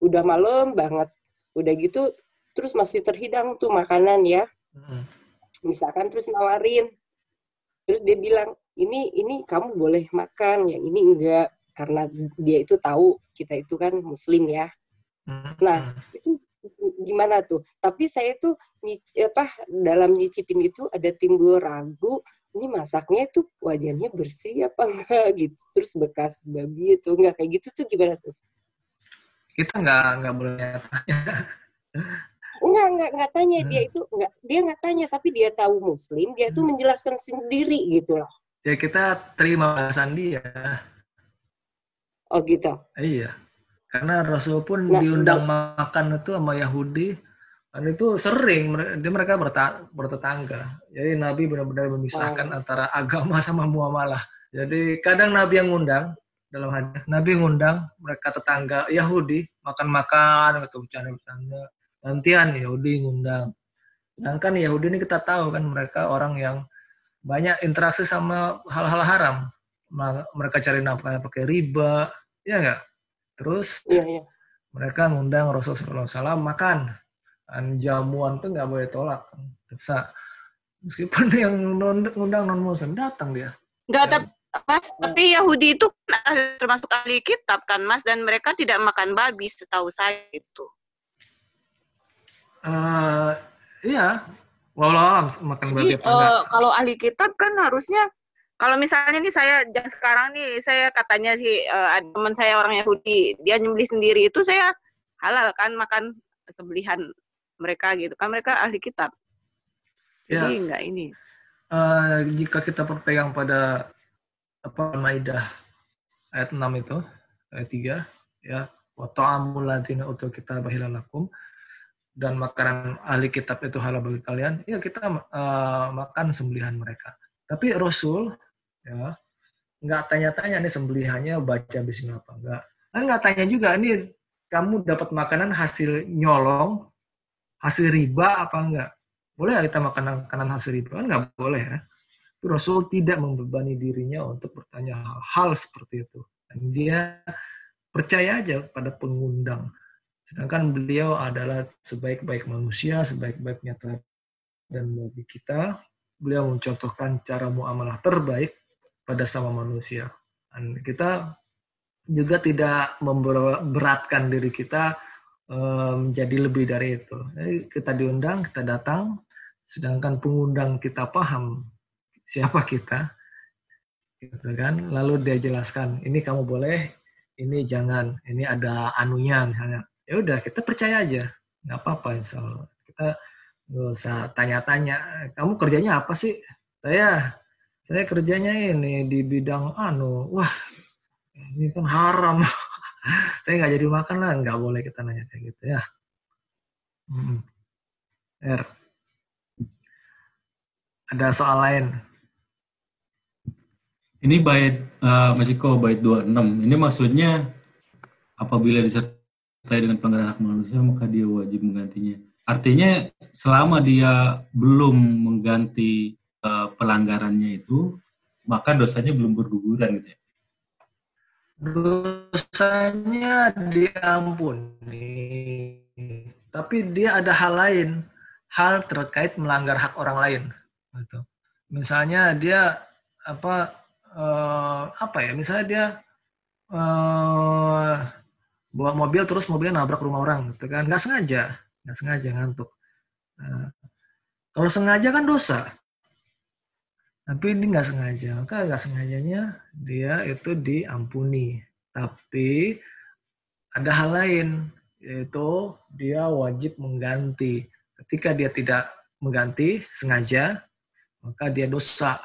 Udah malam banget udah gitu terus masih terhidang tuh makanan ya. Misalkan terus nawarin terus dia bilang ini ini kamu boleh makan. Yang ini enggak karena dia itu tahu kita itu kan muslim ya. Nah itu gimana tuh? Tapi saya tuh apa dalam nyicipin itu ada timbul ragu ini masaknya itu wajannya bersih apa enggak gitu terus bekas babi itu enggak kayak gitu tuh gimana tuh? Kita enggak enggak boleh tanya. Enggak enggak enggak tanya hmm. dia itu enggak dia enggak tanya tapi dia tahu muslim dia tuh hmm. menjelaskan sendiri gitu loh. Ya kita terima alasan dia. Oh gitu. Iya karena Rasul pun nah, diundang nah. makan itu sama Yahudi, dan itu sering dia mereka bertetangga. Jadi Nabi benar-benar memisahkan oh. antara agama sama muamalah. Jadi kadang Nabi yang ngundang dalam hadis, Nabi ngundang mereka tetangga Yahudi makan-makan gitu bercanda-bercanda. Gantian Yahudi ngundang. Sedangkan Yahudi ini kita tahu kan mereka orang yang banyak interaksi sama hal-hal haram. mereka cari nafkah pakai riba, ya enggak? Terus iya, iya. mereka ngundang Rasulullah SAW makan. Dan jamuan tuh nggak boleh tolak. Bisa meskipun yang ngundang non muslim datang dia. Enggak, ya. tapi Mas, tapi Yahudi itu termasuk ahli kitab kan, Mas, dan mereka tidak makan babi setahu saya itu. Uh, iya, walau alam makan babi apa uh, Kalau ahli kitab kan harusnya, kalau misalnya nih saya sekarang nih saya katanya sih uh, teman saya orang Yahudi, dia nyembelih sendiri itu saya halal kan makan sembelihan mereka gitu kan mereka ahli kitab. Jadi ya. enggak ini. Uh, jika kita berpegang pada apa Maidah ayat 6 itu ayat 3 ya wa ta'amul ladzina utul kita bahilalakum dan makanan ahli kitab itu halal bagi kalian ya kita uh, makan sembelihan mereka tapi Rasul ya. Nggak tanya-tanya nih sembelihannya baca bismillah apa enggak kan nggak tanya juga ini kamu dapat makanan hasil nyolong hasil riba apa enggak boleh kita makan makanan hasil riba? Kan nggak boleh ya. Rasul tidak membebani dirinya untuk bertanya hal-hal seperti itu. Dan dia percaya aja pada pengundang. Sedangkan beliau adalah sebaik-baik manusia, sebaik-baiknya dan bagi kita, beliau mencontohkan cara muamalah terbaik pada sama manusia. Dan kita juga tidak memberatkan diri kita eh, menjadi lebih dari itu. Jadi kita diundang, kita datang, sedangkan pengundang kita paham siapa kita gitu kan? Lalu dia jelaskan ini kamu boleh ini jangan ini ada anunya misalnya. Ya udah kita percaya aja. Nggak apa-apa insya Allah. Kita nggak usah tanya-tanya kamu kerjanya apa sih? Saya saya kerjanya ini di bidang anu wah ini kan haram saya nggak jadi makan lah nggak boleh kita nanya kayak gitu ya hmm. R ada soal lain ini bait uh, Mas Iko bait 26. Ini maksudnya apabila disertai dengan pelanggaran hak manusia maka dia wajib menggantinya. Artinya selama dia belum mengganti uh, pelanggarannya itu maka dosanya belum berguguran gitu ya. Dosanya diampuni. Tapi dia ada hal lain, hal terkait melanggar hak orang lain. Gitu. Misalnya dia apa uh, apa ya misalnya dia uh, bawa mobil terus mobilnya nabrak rumah orang gitu kan nggak sengaja nggak sengaja ngantuk uh, kalau sengaja kan dosa tapi ini nggak sengaja maka nggak sengajanya dia itu diampuni tapi ada hal lain yaitu dia wajib mengganti ketika dia tidak mengganti sengaja maka dia dosa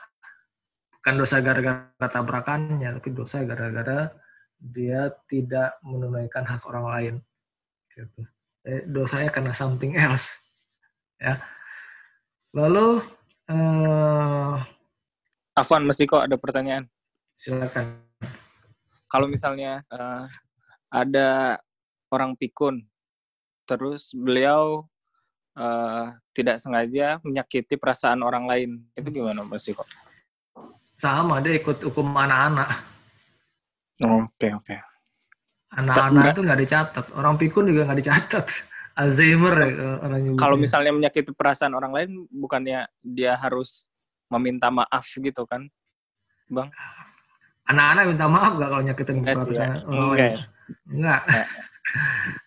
bukan dosa gara-gara tabrakannya, tapi dosa gara-gara dia tidak menunaikan hak orang lain. Gitu. Eh, dosanya karena something else. Ya. Lalu, uh, Afwan, mesti kok ada pertanyaan. Silakan. Kalau misalnya uh, ada orang pikun, terus beliau uh, tidak sengaja menyakiti perasaan orang lain, itu gimana, Mas kok? Sama, dia ikut hukum anak-anak. Oke, oke. Anak-anak itu nggak dicatat. Orang pikun juga nggak dicatat. Alzheimer ya orang Kalau misalnya menyakiti perasaan orang lain, bukannya dia harus meminta maaf gitu kan, Bang? Anak-anak minta maaf gak kalau nyakitin perasaan ya. orang lain? Enggak.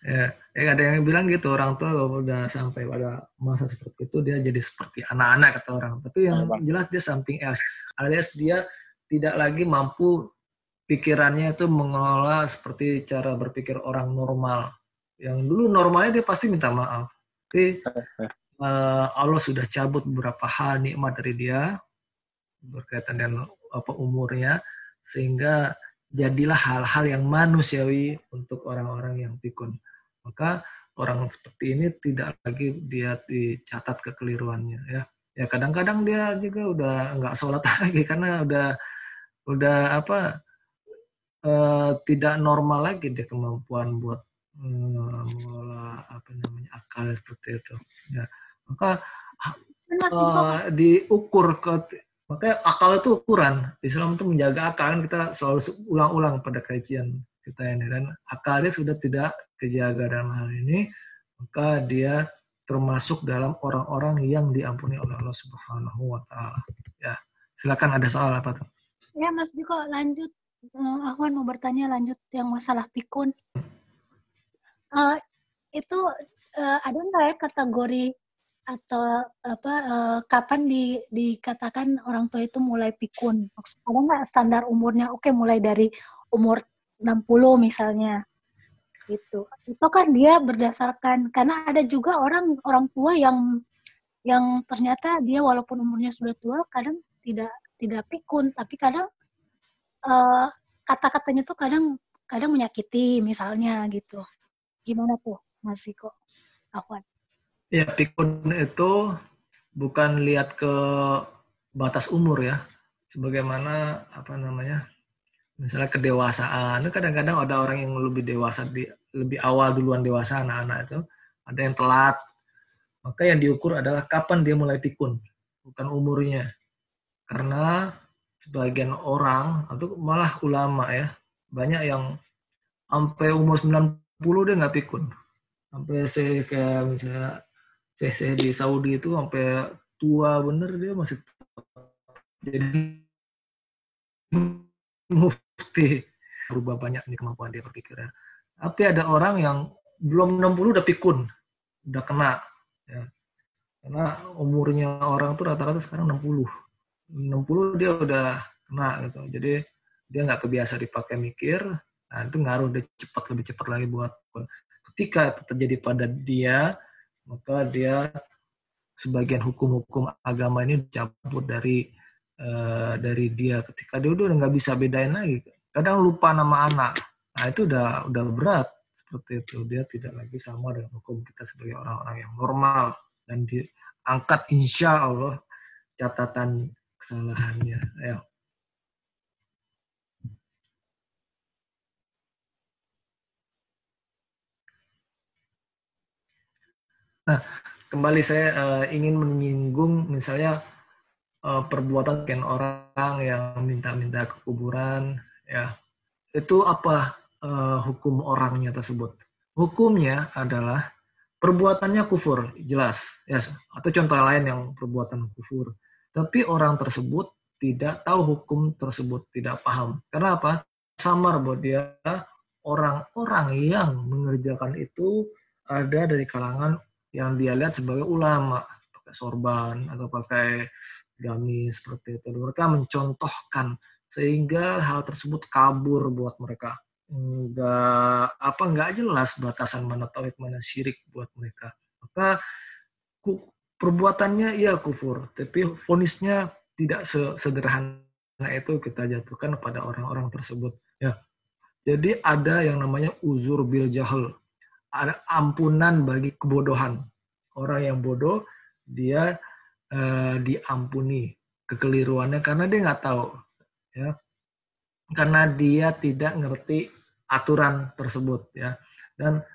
ya, ya ada yang bilang gitu. Orang tua kalau udah sampai pada masa seperti itu dia jadi seperti anak-anak kata orang. Tapi yang ya, jelas dia something else. Alias dia tidak lagi mampu pikirannya itu mengelola seperti cara berpikir orang normal. Yang dulu normalnya dia pasti minta maaf. Tapi uh, Allah sudah cabut beberapa hal nikmat dari dia berkaitan dengan apa umurnya sehingga jadilah hal-hal yang manusiawi untuk orang-orang yang pikun. Maka orang seperti ini tidak lagi dia dicatat kekeliruannya ya. Ya kadang-kadang dia juga udah nggak sholat lagi karena udah udah apa uh, tidak normal lagi dia kemampuan buat uh, mengelola apa namanya akal seperti itu. Ya maka uh, diukur ke Makanya akal itu ukuran. Islam itu menjaga akal kan kita selalu ulang-ulang pada kajian kita ini dan akalnya sudah tidak kejaga dalam hal ini, maka dia termasuk dalam orang-orang yang diampuni oleh Allah Subhanahu wa taala. Ya, silakan ada soal apa tuh? Ya, Mas Diko lanjut. Uh, aku mau bertanya lanjut yang masalah pikun. Uh, itu uh, ada nggak ya kategori atau apa uh, kapan di, dikatakan orang tua itu mulai pikun? Ada nggak standar umurnya? Oke, mulai dari umur 60 misalnya. Gitu. Itu kan dia berdasarkan karena ada juga orang orang tua yang yang ternyata dia walaupun umurnya sudah tua kadang tidak tidak pikun tapi kadang uh, kata-katanya tuh kadang kadang menyakiti misalnya gitu. Gimana tuh Mas Riko? Afwan. Ya, pikun itu bukan lihat ke batas umur ya. Sebagaimana apa namanya? Misalnya kedewasaan. Kadang-kadang ada orang yang lebih dewasa di lebih awal duluan dewasa anak-anak itu, ada yang telat. Maka yang diukur adalah kapan dia mulai pikun, bukan umurnya. Karena sebagian orang atau malah ulama ya, banyak yang sampai umur 90 dia nggak pikun. Sampai saya kayak misalnya saya, di Saudi itu sampai tua bener dia masih jadi mufti berubah banyak nih kemampuan dia berpikir ya. Tapi ada orang yang belum 60 udah pikun, udah kena. Ya. Karena umurnya orang tuh rata-rata sekarang 60. 60 dia udah kena gitu. Jadi dia nggak kebiasa dipakai mikir, nah itu ngaruh dia cepat lebih cepat lagi buat ketika itu terjadi pada dia maka dia sebagian hukum-hukum agama ini dicabut dari uh, dari dia. Ketika dia udah nggak bisa bedain lagi kadang lupa nama anak. Nah itu udah udah berat seperti itu. Dia tidak lagi sama dengan hukum kita sebagai orang-orang yang normal dan diangkat insya Allah catatan kesalahannya. Ya Nah, kembali saya uh, ingin menyinggung misalnya uh, perbuatan kan orang yang minta-minta ke kuburan, ya itu apa uh, hukum orangnya tersebut? Hukumnya adalah perbuatannya kufur, jelas, ya. Atau contoh lain yang perbuatan kufur. Tapi orang tersebut tidak tahu hukum tersebut, tidak paham. Karena apa? Samar buat dia orang-orang yang mengerjakan itu ada dari kalangan yang dia lihat sebagai ulama pakai sorban atau pakai gamis seperti itu. Mereka mencontohkan sehingga hal tersebut kabur buat mereka. Enggak apa enggak jelas batasan mana tauhid mana syirik buat mereka. Maka perbuatannya iya kufur tapi fonisnya tidak sederhana itu kita jatuhkan pada orang-orang tersebut. Ya. Jadi ada yang namanya uzur bil jahil ampunan bagi kebodohan. Orang yang bodoh dia uh, diampuni kekeliruannya karena dia nggak tahu, ya, karena dia tidak ngerti aturan tersebut, ya. Dan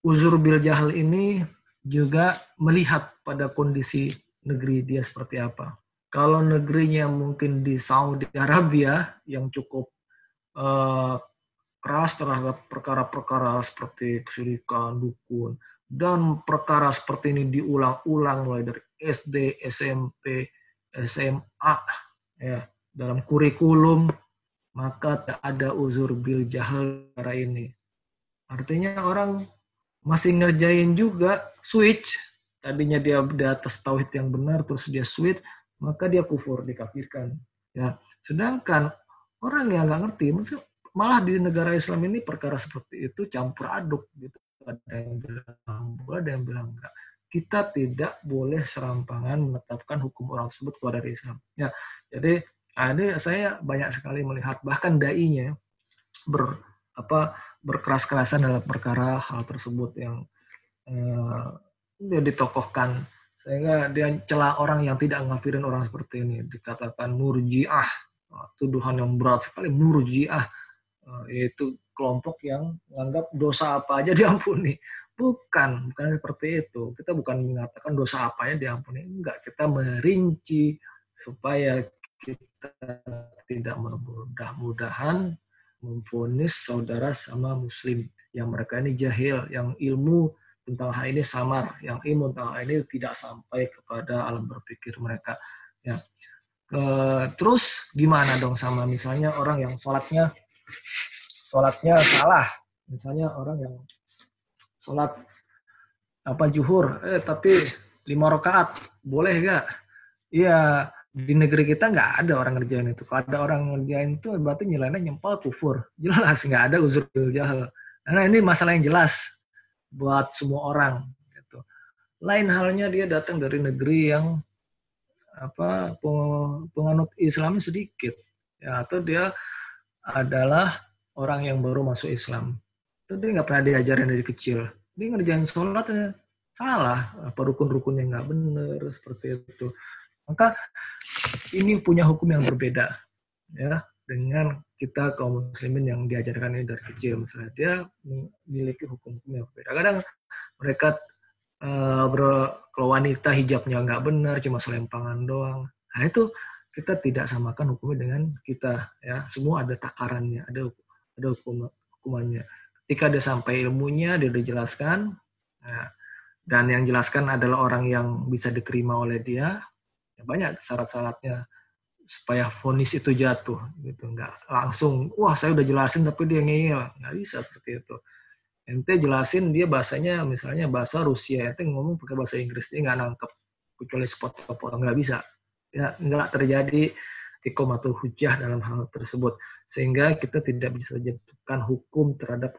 uzur bil jahal ini juga melihat pada kondisi negeri dia seperti apa. Kalau negerinya mungkin di Saudi Arabia yang cukup uh, keras terhadap perkara-perkara seperti kesyirikan, dukun, dan perkara seperti ini diulang-ulang mulai dari SD, SMP, SMA, ya dalam kurikulum maka tak ada uzur bil jahal cara ini. Artinya orang masih ngerjain juga switch. Tadinya dia di atas tauhid yang benar terus dia switch, maka dia kufur, dikafirkan. Ya, sedangkan orang yang nggak ngerti, malah di negara Islam ini perkara seperti itu campur aduk gitu. Ada yang bilang boleh ada yang bilang enggak. Kita tidak boleh serampangan menetapkan hukum orang tersebut keluar dari Islam. Ya jadi ada saya banyak sekali melihat bahkan dai-nya ber apa berkeras-kerasan dalam perkara hal tersebut yang eh, dia ditokohkan. Sehingga dia celah orang yang tidak ngafirin orang seperti ini. Dikatakan murjiah. Tuduhan yang berat sekali murjiah yaitu kelompok yang menganggap dosa apa aja diampuni. Bukan, bukan seperti itu. Kita bukan mengatakan dosa apa aja diampuni. Enggak, kita merinci supaya kita tidak mudah-mudahan memfonis saudara sama muslim yang mereka ini jahil, yang ilmu tentang hal ini samar, yang ilmu tentang hal ini tidak sampai kepada alam berpikir mereka. Ya. E, terus gimana dong sama misalnya orang yang sholatnya sholatnya salah, misalnya orang yang sholat apa juhur, eh tapi lima rakaat boleh gak? Iya di negeri kita nggak ada orang ngerjain itu. Kalau ada orang ngerjain itu berarti nilainya nyempal kufur. Jelas nggak ada uzur jahil. Karena ini masalah yang jelas buat semua orang. Gitu. Lain halnya dia datang dari negeri yang apa penganut Islam sedikit, ya atau dia adalah orang yang baru masuk Islam. Itu dia nggak pernah diajarin dari kecil. Dia ngerjain sholatnya salah, apa rukun-rukunnya nggak benar seperti itu. Maka ini punya hukum yang berbeda ya dengan kita kaum muslimin yang diajarkan ini dari kecil misalnya dia memiliki hukum-hukum yang berbeda. Kadang mereka uh, ber, kalau wanita hijabnya nggak benar cuma selempangan doang. Nah itu kita tidak samakan hukumnya dengan kita ya. Semua ada takarannya, ada ada hukum hukumannya. Ketika dia sampai ilmunya dia dijelaskan nah, dan yang jelaskan adalah orang yang bisa diterima oleh dia, ya banyak syarat-syaratnya supaya vonis itu jatuh gitu. Nggak langsung wah saya udah jelasin tapi dia ngeyel. Nggak bisa seperti itu. Ente jelasin dia bahasanya misalnya bahasa Rusia ente ngomong pakai bahasa Inggris dia nggak nangkep kecuali sepotong-potong nggak bisa ya nggak terjadi ikomatul hujah dalam hal tersebut. Sehingga kita tidak bisa jatuhkan hukum terhadap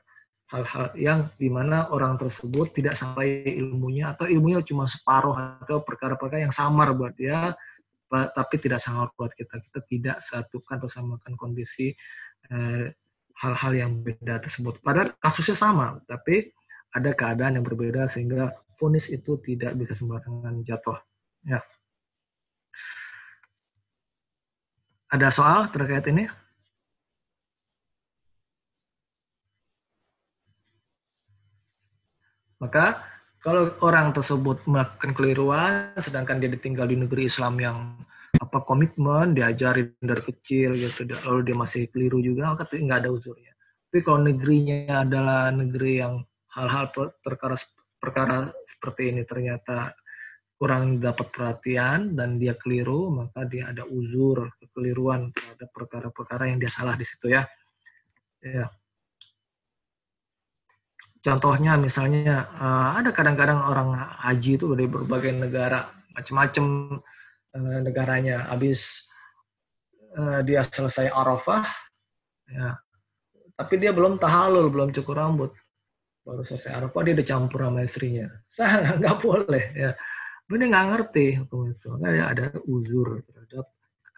hal-hal yang di mana orang tersebut tidak sampai ilmunya atau ilmunya cuma separuh atau perkara-perkara yang samar buat dia tapi tidak sangat buat kita. Kita tidak satukan atau samakan kondisi eh, hal-hal yang beda tersebut. Pada kasusnya sama tapi ada keadaan yang berbeda sehingga vonis itu tidak bisa sembarangan jatuh. Ya ada soal terkait ini Maka kalau orang tersebut melakukan keliruan, sedangkan dia ditinggal di negeri Islam yang apa komitmen, diajarin dari kecil gitu, lalu dia masih keliru juga, maka nggak ada uzurnya. Tapi kalau negerinya adalah negeri yang hal-hal perkara perkara seperti ini ternyata kurang dapat perhatian dan dia keliru, maka dia ada uzur kekeliruan terhadap perkara-perkara yang dia salah di situ ya. Ya. Contohnya misalnya uh, ada kadang-kadang orang haji itu dari berbagai negara, macam-macam uh, negaranya. Habis uh, dia selesai Arafah, ya, tapi dia belum tahalul, belum cukur rambut. Baru selesai Arafah dia udah campur sama istrinya. Saya nggak boleh ya. Ini nggak ngerti hukum itu. Ada uzur terhadap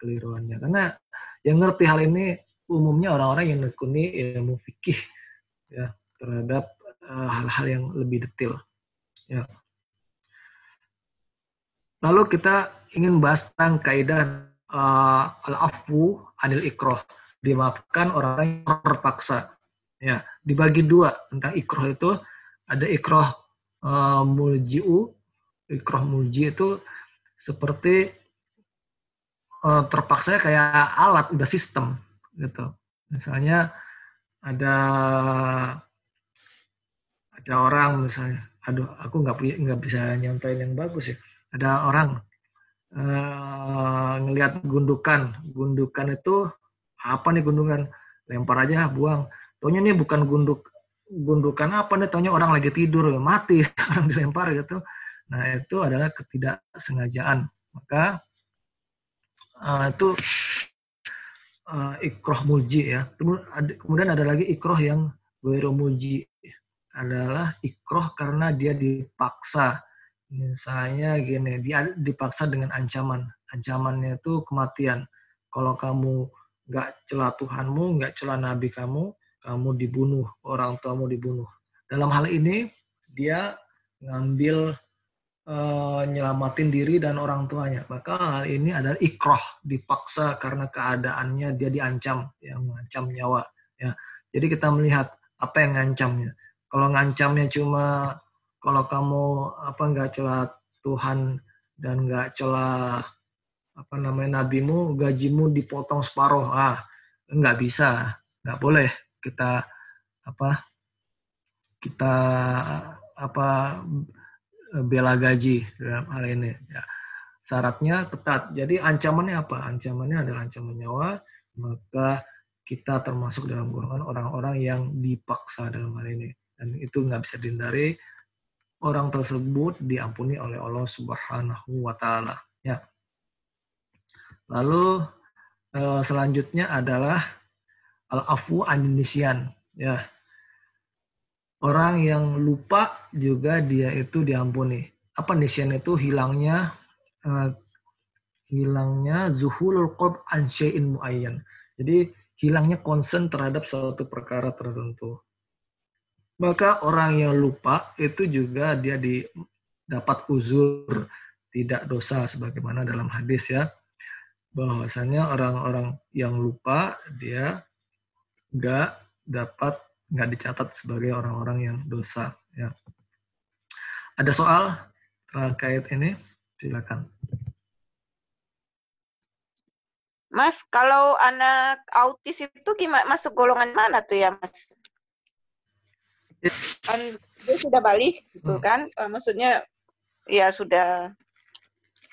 kekeliruannya. Karena yang ngerti hal ini umumnya orang-orang yang nekuni ilmu fikih ya terhadap Eh, hal-hal yang lebih detail. Ya. Lalu kita ingin bahas tentang kaidah uh, al-afu anil ikroh. Dimaafkan orang yang terpaksa. Ya, dibagi dua tentang ikroh itu ada ikroh uh, mulji'u. Ikroh mulji itu seperti uh, terpaksa kayak alat, udah sistem gitu. Misalnya ada ada orang misalnya aduh aku nggak nggak bisa nyontoin yang bagus ya. Ada orang uh, ngelihat gundukan gundukan itu apa nih gundukan? Lempar aja buang. Taunya nih bukan gunduk gundukan apa nih? Taunya orang lagi tidur mati orang dilempar gitu. Nah itu adalah ketidaksengajaan. Maka uh, itu uh, ikroh mulji ya kemudian ada lagi ikroh yang wero mulji adalah ikroh karena dia dipaksa. Misalnya gini, dia dipaksa dengan ancaman. Ancamannya itu kematian. Kalau kamu nggak celah Tuhanmu, nggak celah Nabi kamu, kamu dibunuh, orang tuamu dibunuh. Dalam hal ini, dia ngambil uh, nyelamatin diri dan orang tuanya. Maka hal ini adalah ikroh, dipaksa karena keadaannya dia diancam, yang mengancam nyawa. Ya. Jadi kita melihat apa yang ngancamnya kalau ngancamnya cuma kalau kamu apa nggak celah Tuhan dan nggak celah apa namanya nabimu gajimu dipotong separuh ah nggak bisa nggak boleh kita apa kita apa bela gaji dalam hal ini ya. Syaratnya ketat. Jadi ancamannya apa? Ancamannya adalah ancaman nyawa maka kita termasuk dalam golongan orang-orang yang dipaksa dalam hal ini. Dan itu nggak bisa dihindari. Orang tersebut diampuni oleh Allah Subhanahu wa taala ya. Lalu eh, selanjutnya adalah al-afu anisian ya. Orang yang lupa juga dia itu diampuni. Apa nisian itu hilangnya eh, hilangnya zuhulul qalb an syai'in muayyan. Jadi hilangnya konsen terhadap suatu perkara tertentu. Maka orang yang lupa itu juga dia di dapat uzur tidak dosa sebagaimana dalam hadis ya bahwasanya orang-orang yang lupa dia nggak dapat nggak dicatat sebagai orang-orang yang dosa ya. Ada soal terkait ini? Silakan. Mas, kalau anak autis itu gimana? Masuk golongan mana tuh ya, Mas? Kan dia sudah balik gitu hmm. kan? Uh, maksudnya ya sudah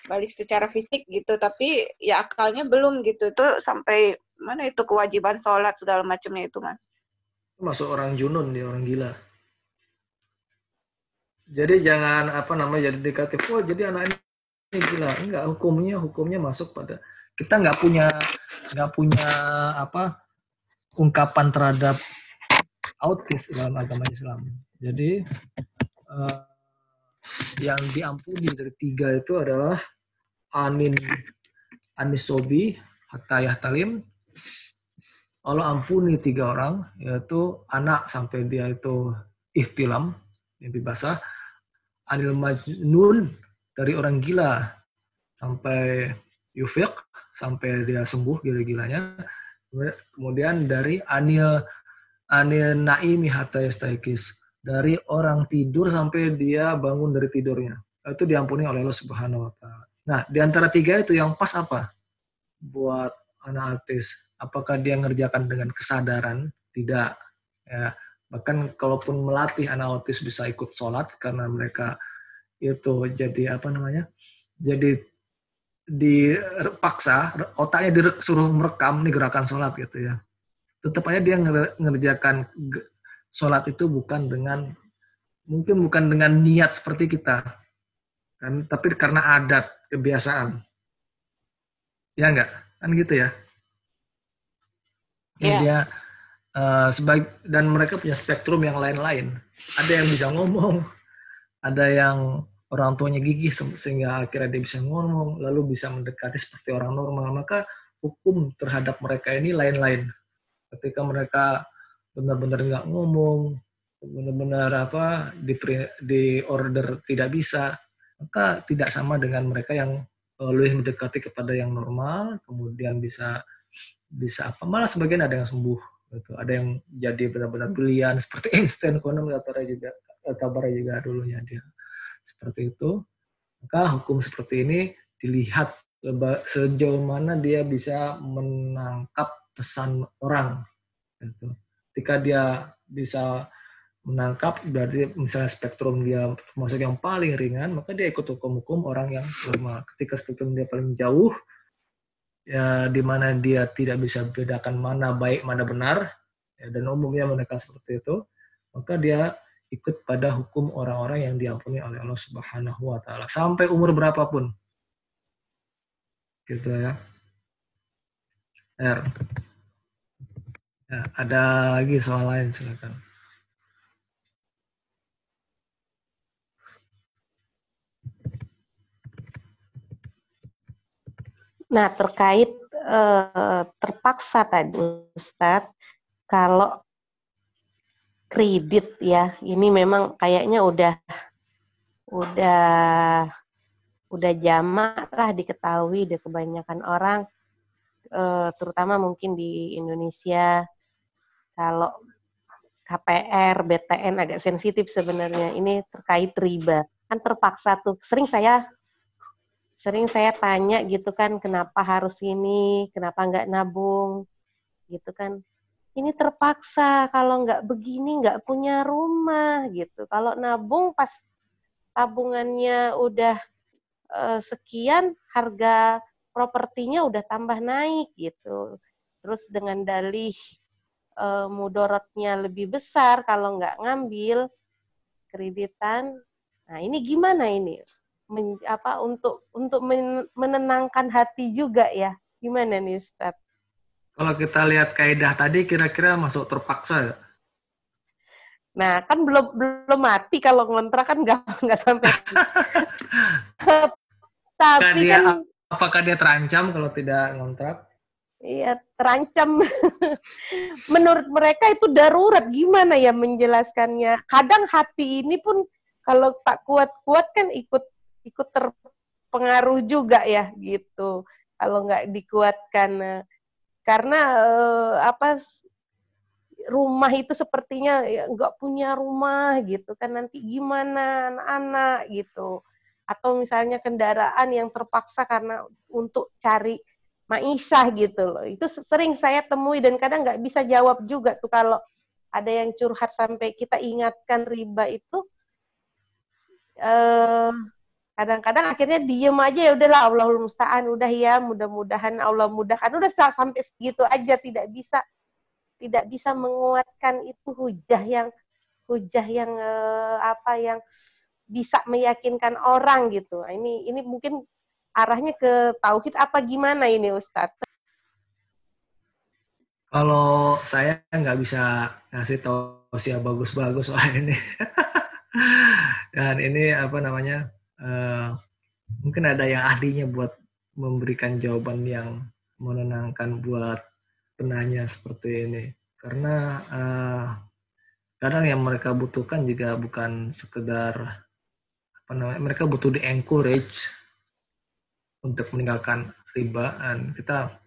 balik secara fisik gitu. Tapi ya akalnya belum gitu. Itu sampai mana itu kewajiban sholat segala macamnya itu mas masuk orang junun dia orang gila. Jadi jangan apa namanya jadi negatif. Oh jadi anak ini gila. Enggak hukumnya hukumnya masuk pada kita nggak punya nggak punya apa ungkapan terhadap autis dalam agama Islam. Jadi uh, yang diampuni dari tiga itu adalah anin anisobi hatta yahtalim Allah ampuni tiga orang yaitu anak sampai dia itu ihtilam mimpi basah anil majnun dari orang gila sampai yufiq sampai dia sembuh gila-gilanya kemudian dari anil anil naimi hatta yastaikis dari orang tidur sampai dia bangun dari tidurnya itu diampuni oleh Allah Subhanahu wa taala Nah, di antara tiga itu yang pas apa? Buat anak artis. Apakah dia ngerjakan dengan kesadaran? Tidak. Ya, bahkan kalaupun melatih anak autis bisa ikut sholat karena mereka itu jadi apa namanya? Jadi dipaksa, otaknya disuruh merekam nih gerakan sholat gitu ya. Tetap aja dia ngerjakan sholat itu bukan dengan mungkin bukan dengan niat seperti kita kan tapi karena adat kebiasaan ya enggak kan gitu ya yeah. dia uh, sebagai dan mereka punya spektrum yang lain-lain. Ada yang bisa ngomong ada yang orang tuanya gigih sehingga akhirnya dia bisa ngomong lalu bisa mendekati seperti orang normal. Maka hukum terhadap mereka ini lain-lain. Ketika mereka benar-benar nggak ngomong benar-benar apa di, di order tidak bisa maka tidak sama dengan mereka yang uh, lebih mendekati kepada yang normal, kemudian bisa bisa apa malah sebagian ada yang sembuh gitu. Ada yang jadi benar-benar brilian seperti Einstein konon katanya juga kabarnya juga dulunya dia seperti itu. Maka hukum seperti ini dilihat sejauh mana dia bisa menangkap pesan orang. Gitu. Ketika dia bisa menangkap dari misalnya spektrum dia masuk yang paling ringan maka dia ikut hukum-hukum orang yang normal ketika spektrum dia paling jauh ya di mana dia tidak bisa bedakan mana baik mana benar. Ya, dan umumnya mereka seperti itu. Maka dia ikut pada hukum orang-orang yang diampuni oleh Allah Subhanahu wa taala. Sampai umur berapapun. Gitu ya. R. Ya, ada lagi soal lain silakan Nah, terkait eh, terpaksa tadi Ustadz, kalau kredit ya, ini memang kayaknya udah udah udah jamak lah diketahui di kebanyakan orang, eh, terutama mungkin di Indonesia, kalau KPR, BTN agak sensitif sebenarnya. Ini terkait riba. Kan terpaksa tuh. Sering saya sering saya tanya gitu kan kenapa harus ini kenapa nggak nabung gitu kan. Ini terpaksa kalau nggak begini nggak punya rumah gitu. Kalau nabung pas tabungannya udah uh, sekian harga propertinya udah tambah naik gitu. Terus dengan dalih uh, mudorotnya lebih besar kalau nggak ngambil kreditan nah ini gimana ini men, apa untuk untuk men, menenangkan hati juga ya. Gimana nih Ustaz? Kalau kita lihat kaidah tadi kira-kira masuk terpaksa gak? Nah, kan belum belum mati kalau ngontrak kan nggak nggak sampai. Tapi dia, kan apakah dia terancam kalau tidak ngontrak? Iya, terancam. Menurut mereka itu darurat. Gimana ya menjelaskannya? Kadang hati ini pun kalau tak kuat-kuat kan ikut ikut terpengaruh juga ya gitu. Kalau nggak dikuatkan eh, karena uh, apa rumah itu sepertinya ya, nggak punya rumah gitu kan. Nanti gimana anak-anak gitu. Atau misalnya kendaraan yang terpaksa karena untuk cari maisha gitu loh. Itu sering saya temui dan kadang nggak bisa jawab juga tuh kalau ada yang curhat sampai kita ingatkan riba itu eh, kadang-kadang akhirnya diem aja ya udahlah Allahul musta'an udah ya mudah-mudahan Allah mudahkan. Udah sampai segitu aja tidak bisa tidak bisa menguatkan itu hujah yang hujah yang eh, apa yang bisa meyakinkan orang gitu. Nah, ini ini mungkin arahnya ke tauhid apa gimana ini Ustadz? Kalau saya nggak bisa ngasih tausiah bagus-bagus soal ini. Dan ini apa namanya uh, mungkin ada yang ahlinya buat memberikan jawaban yang menenangkan buat penanya seperti ini. Karena uh, kadang yang mereka butuhkan juga bukan sekedar apa namanya mereka butuh di encourage untuk meninggalkan riba dan kita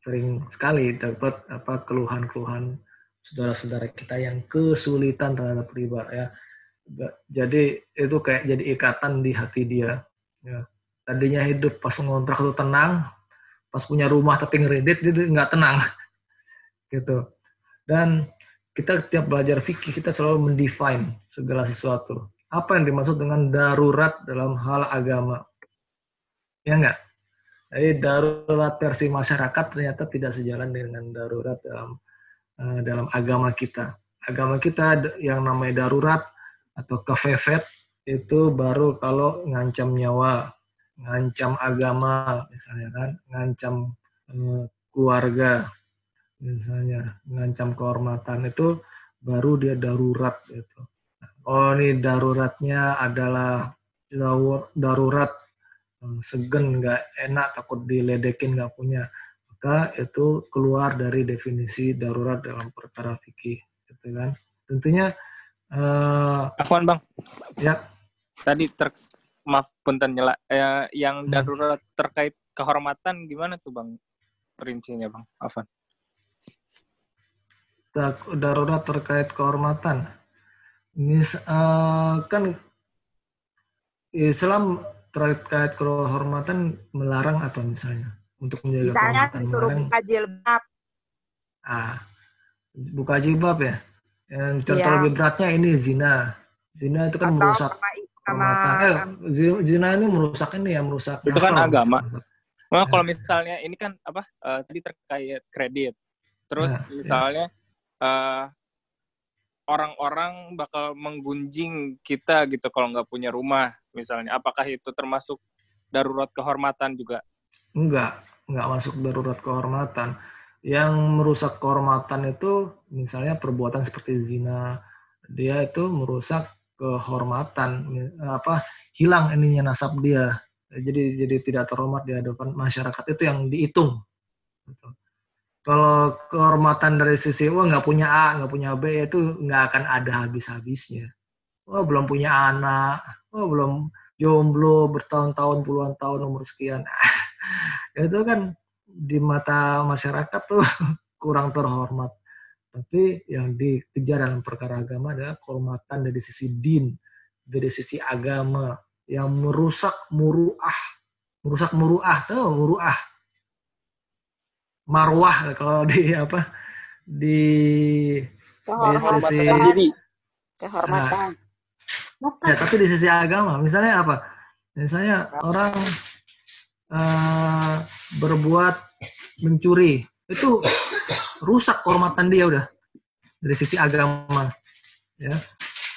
sering sekali dapat apa keluhan-keluhan saudara-saudara kita yang kesulitan terhadap riba ya jadi itu kayak jadi ikatan di hati dia. Ya. tadinya hidup pas ngontrak itu tenang pas punya rumah tapi ngeredit itu nggak tenang. Gitu. Dan kita tiap belajar fikih kita selalu mendefine segala sesuatu. Apa yang dimaksud dengan darurat dalam hal agama? Ya enggak jadi darurat versi masyarakat ternyata tidak sejalan dengan darurat dalam uh, dalam agama kita. Agama kita yang namanya darurat atau kefefet itu baru kalau ngancam nyawa, ngancam agama misalnya kan, ngancam eh, keluarga misalnya, ngancam kehormatan itu baru dia darurat itu. Oh ini daruratnya adalah darurat eh, segen nggak enak takut diledekin nggak punya maka itu keluar dari definisi darurat dalam perkara fikih gitu kan tentunya Uh, Afwan bang. Ya. Tadi ter maaf punten nyela eh, yang hmm. darurat terkait kehormatan gimana tuh bang rincinya bang Afwan? Darurat terkait kehormatan. Ini uh, kan Islam terkait kehormatan melarang apa misalnya untuk menjaga misalnya kehormatan melarang buka jilbab ah buka jilbab ya yang contoh ya. lebih beratnya ini zina. Zina itu kan Atau merusak kehormatan. Eh, zina ini merusak ini ya, merusak Itu kan agama. Nah, kalau misalnya ini kan apa uh, tadi terkait kredit. Terus nah, misalnya ya. uh, orang-orang bakal menggunjing kita gitu kalau nggak punya rumah misalnya. Apakah itu termasuk darurat kehormatan juga? Enggak, enggak masuk darurat kehormatan yang merusak kehormatan itu misalnya perbuatan seperti zina dia itu merusak kehormatan apa hilang ininya nasab dia. Jadi jadi tidak terhormat di hadapan masyarakat itu yang dihitung. Gitu. kalau kehormatan dari sisi wah nggak punya A nggak punya B itu nggak akan ada habis-habisnya. Wah belum punya anak wah belum jomblo bertahun-tahun puluhan tahun umur sekian. Itu kan di mata masyarakat tuh kurang terhormat. Tapi yang dikejar dalam perkara agama adalah kehormatan dari sisi din, dari sisi agama yang merusak muruah, merusak muruah tuh muruah. Marwah kalau di apa di di sisi kehormatan. Nah, ya tapi di sisi agama misalnya apa? Misalnya orang uh, berbuat mencuri. Itu rusak kehormatan dia udah dari sisi agama ya.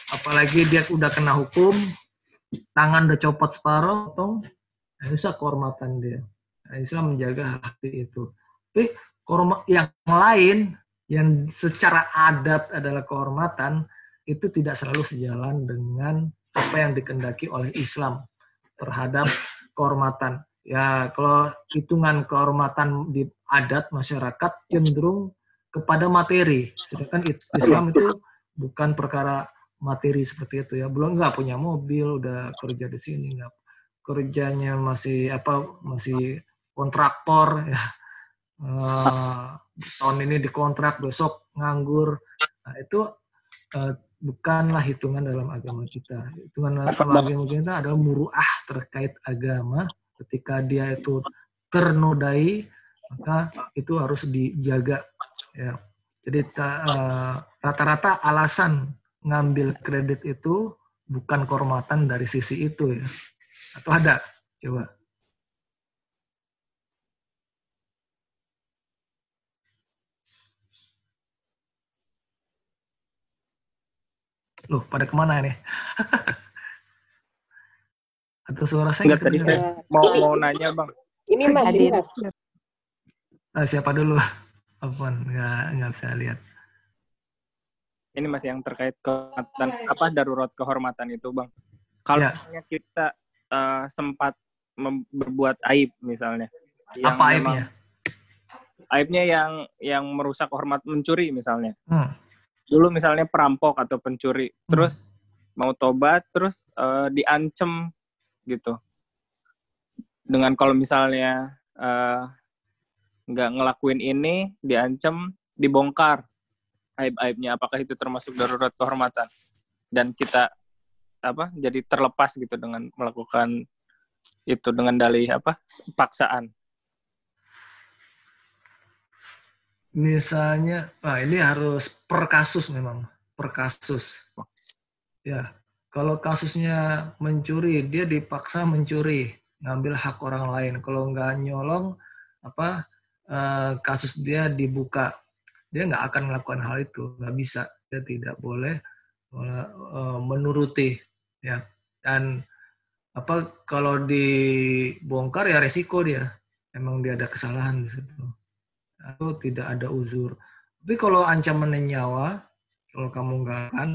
Apalagi dia udah kena hukum tangan udah copot separuh potong rusak kehormatan dia. Nah, Islam menjaga hati itu. Tapi yang lain yang secara adat adalah kehormatan itu tidak selalu sejalan dengan apa yang dikendaki oleh Islam terhadap kehormatan. Ya, kalau hitungan kehormatan di adat masyarakat cenderung kepada materi, sedangkan Islam itu bukan perkara materi seperti itu ya. Belum nggak punya mobil, udah kerja di sini, nggak kerjanya masih apa masih kontraktor ya. Uh, tahun ini dikontrak besok nganggur. Nah, itu uh, bukanlah hitungan dalam agama kita. Hitungan dalam agama kita adalah muruah terkait agama ketika dia itu ternodai maka itu harus dijaga ya. Jadi eh, rata-rata uh, alasan ngambil kredit itu bukan kehormatan dari sisi itu ya. Atau ada? Coba. Loh, pada ke mana ini? Atau suara saya Enggak, tadi mau, mau nanya, Bang. Ini Mas hadir. Ah, siapa dulu? Apaan? Nggak, nggak bisa lihat. Ini masih yang terkait kehormatan, apa darurat kehormatan itu, Bang. Kalau ya. kita uh, sempat berbuat aib, misalnya. Yang apa aibnya? Aibnya yang yang merusak hormat mencuri, misalnya. Hmm dulu misalnya perampok atau pencuri hmm. terus mau tobat terus uh, diancem gitu. Dengan kalau misalnya uh, nggak ngelakuin ini diancem dibongkar aib-aibnya. Apakah itu termasuk darurat kehormatan? Dan kita apa jadi terlepas gitu dengan melakukan itu dengan dalih apa paksaan. Misalnya, ah ini harus per kasus memang, per kasus. Ya, kalau kasusnya mencuri, dia dipaksa mencuri, ngambil hak orang lain. Kalau nggak nyolong, apa eh, kasus dia dibuka, dia nggak akan melakukan hal itu, nggak bisa, dia tidak boleh eh, menuruti, ya. Dan apa kalau dibongkar ya resiko dia, emang dia ada kesalahan di situ atau tidak ada uzur. Tapi kalau ancaman nyawa, kalau kamu nggak akan,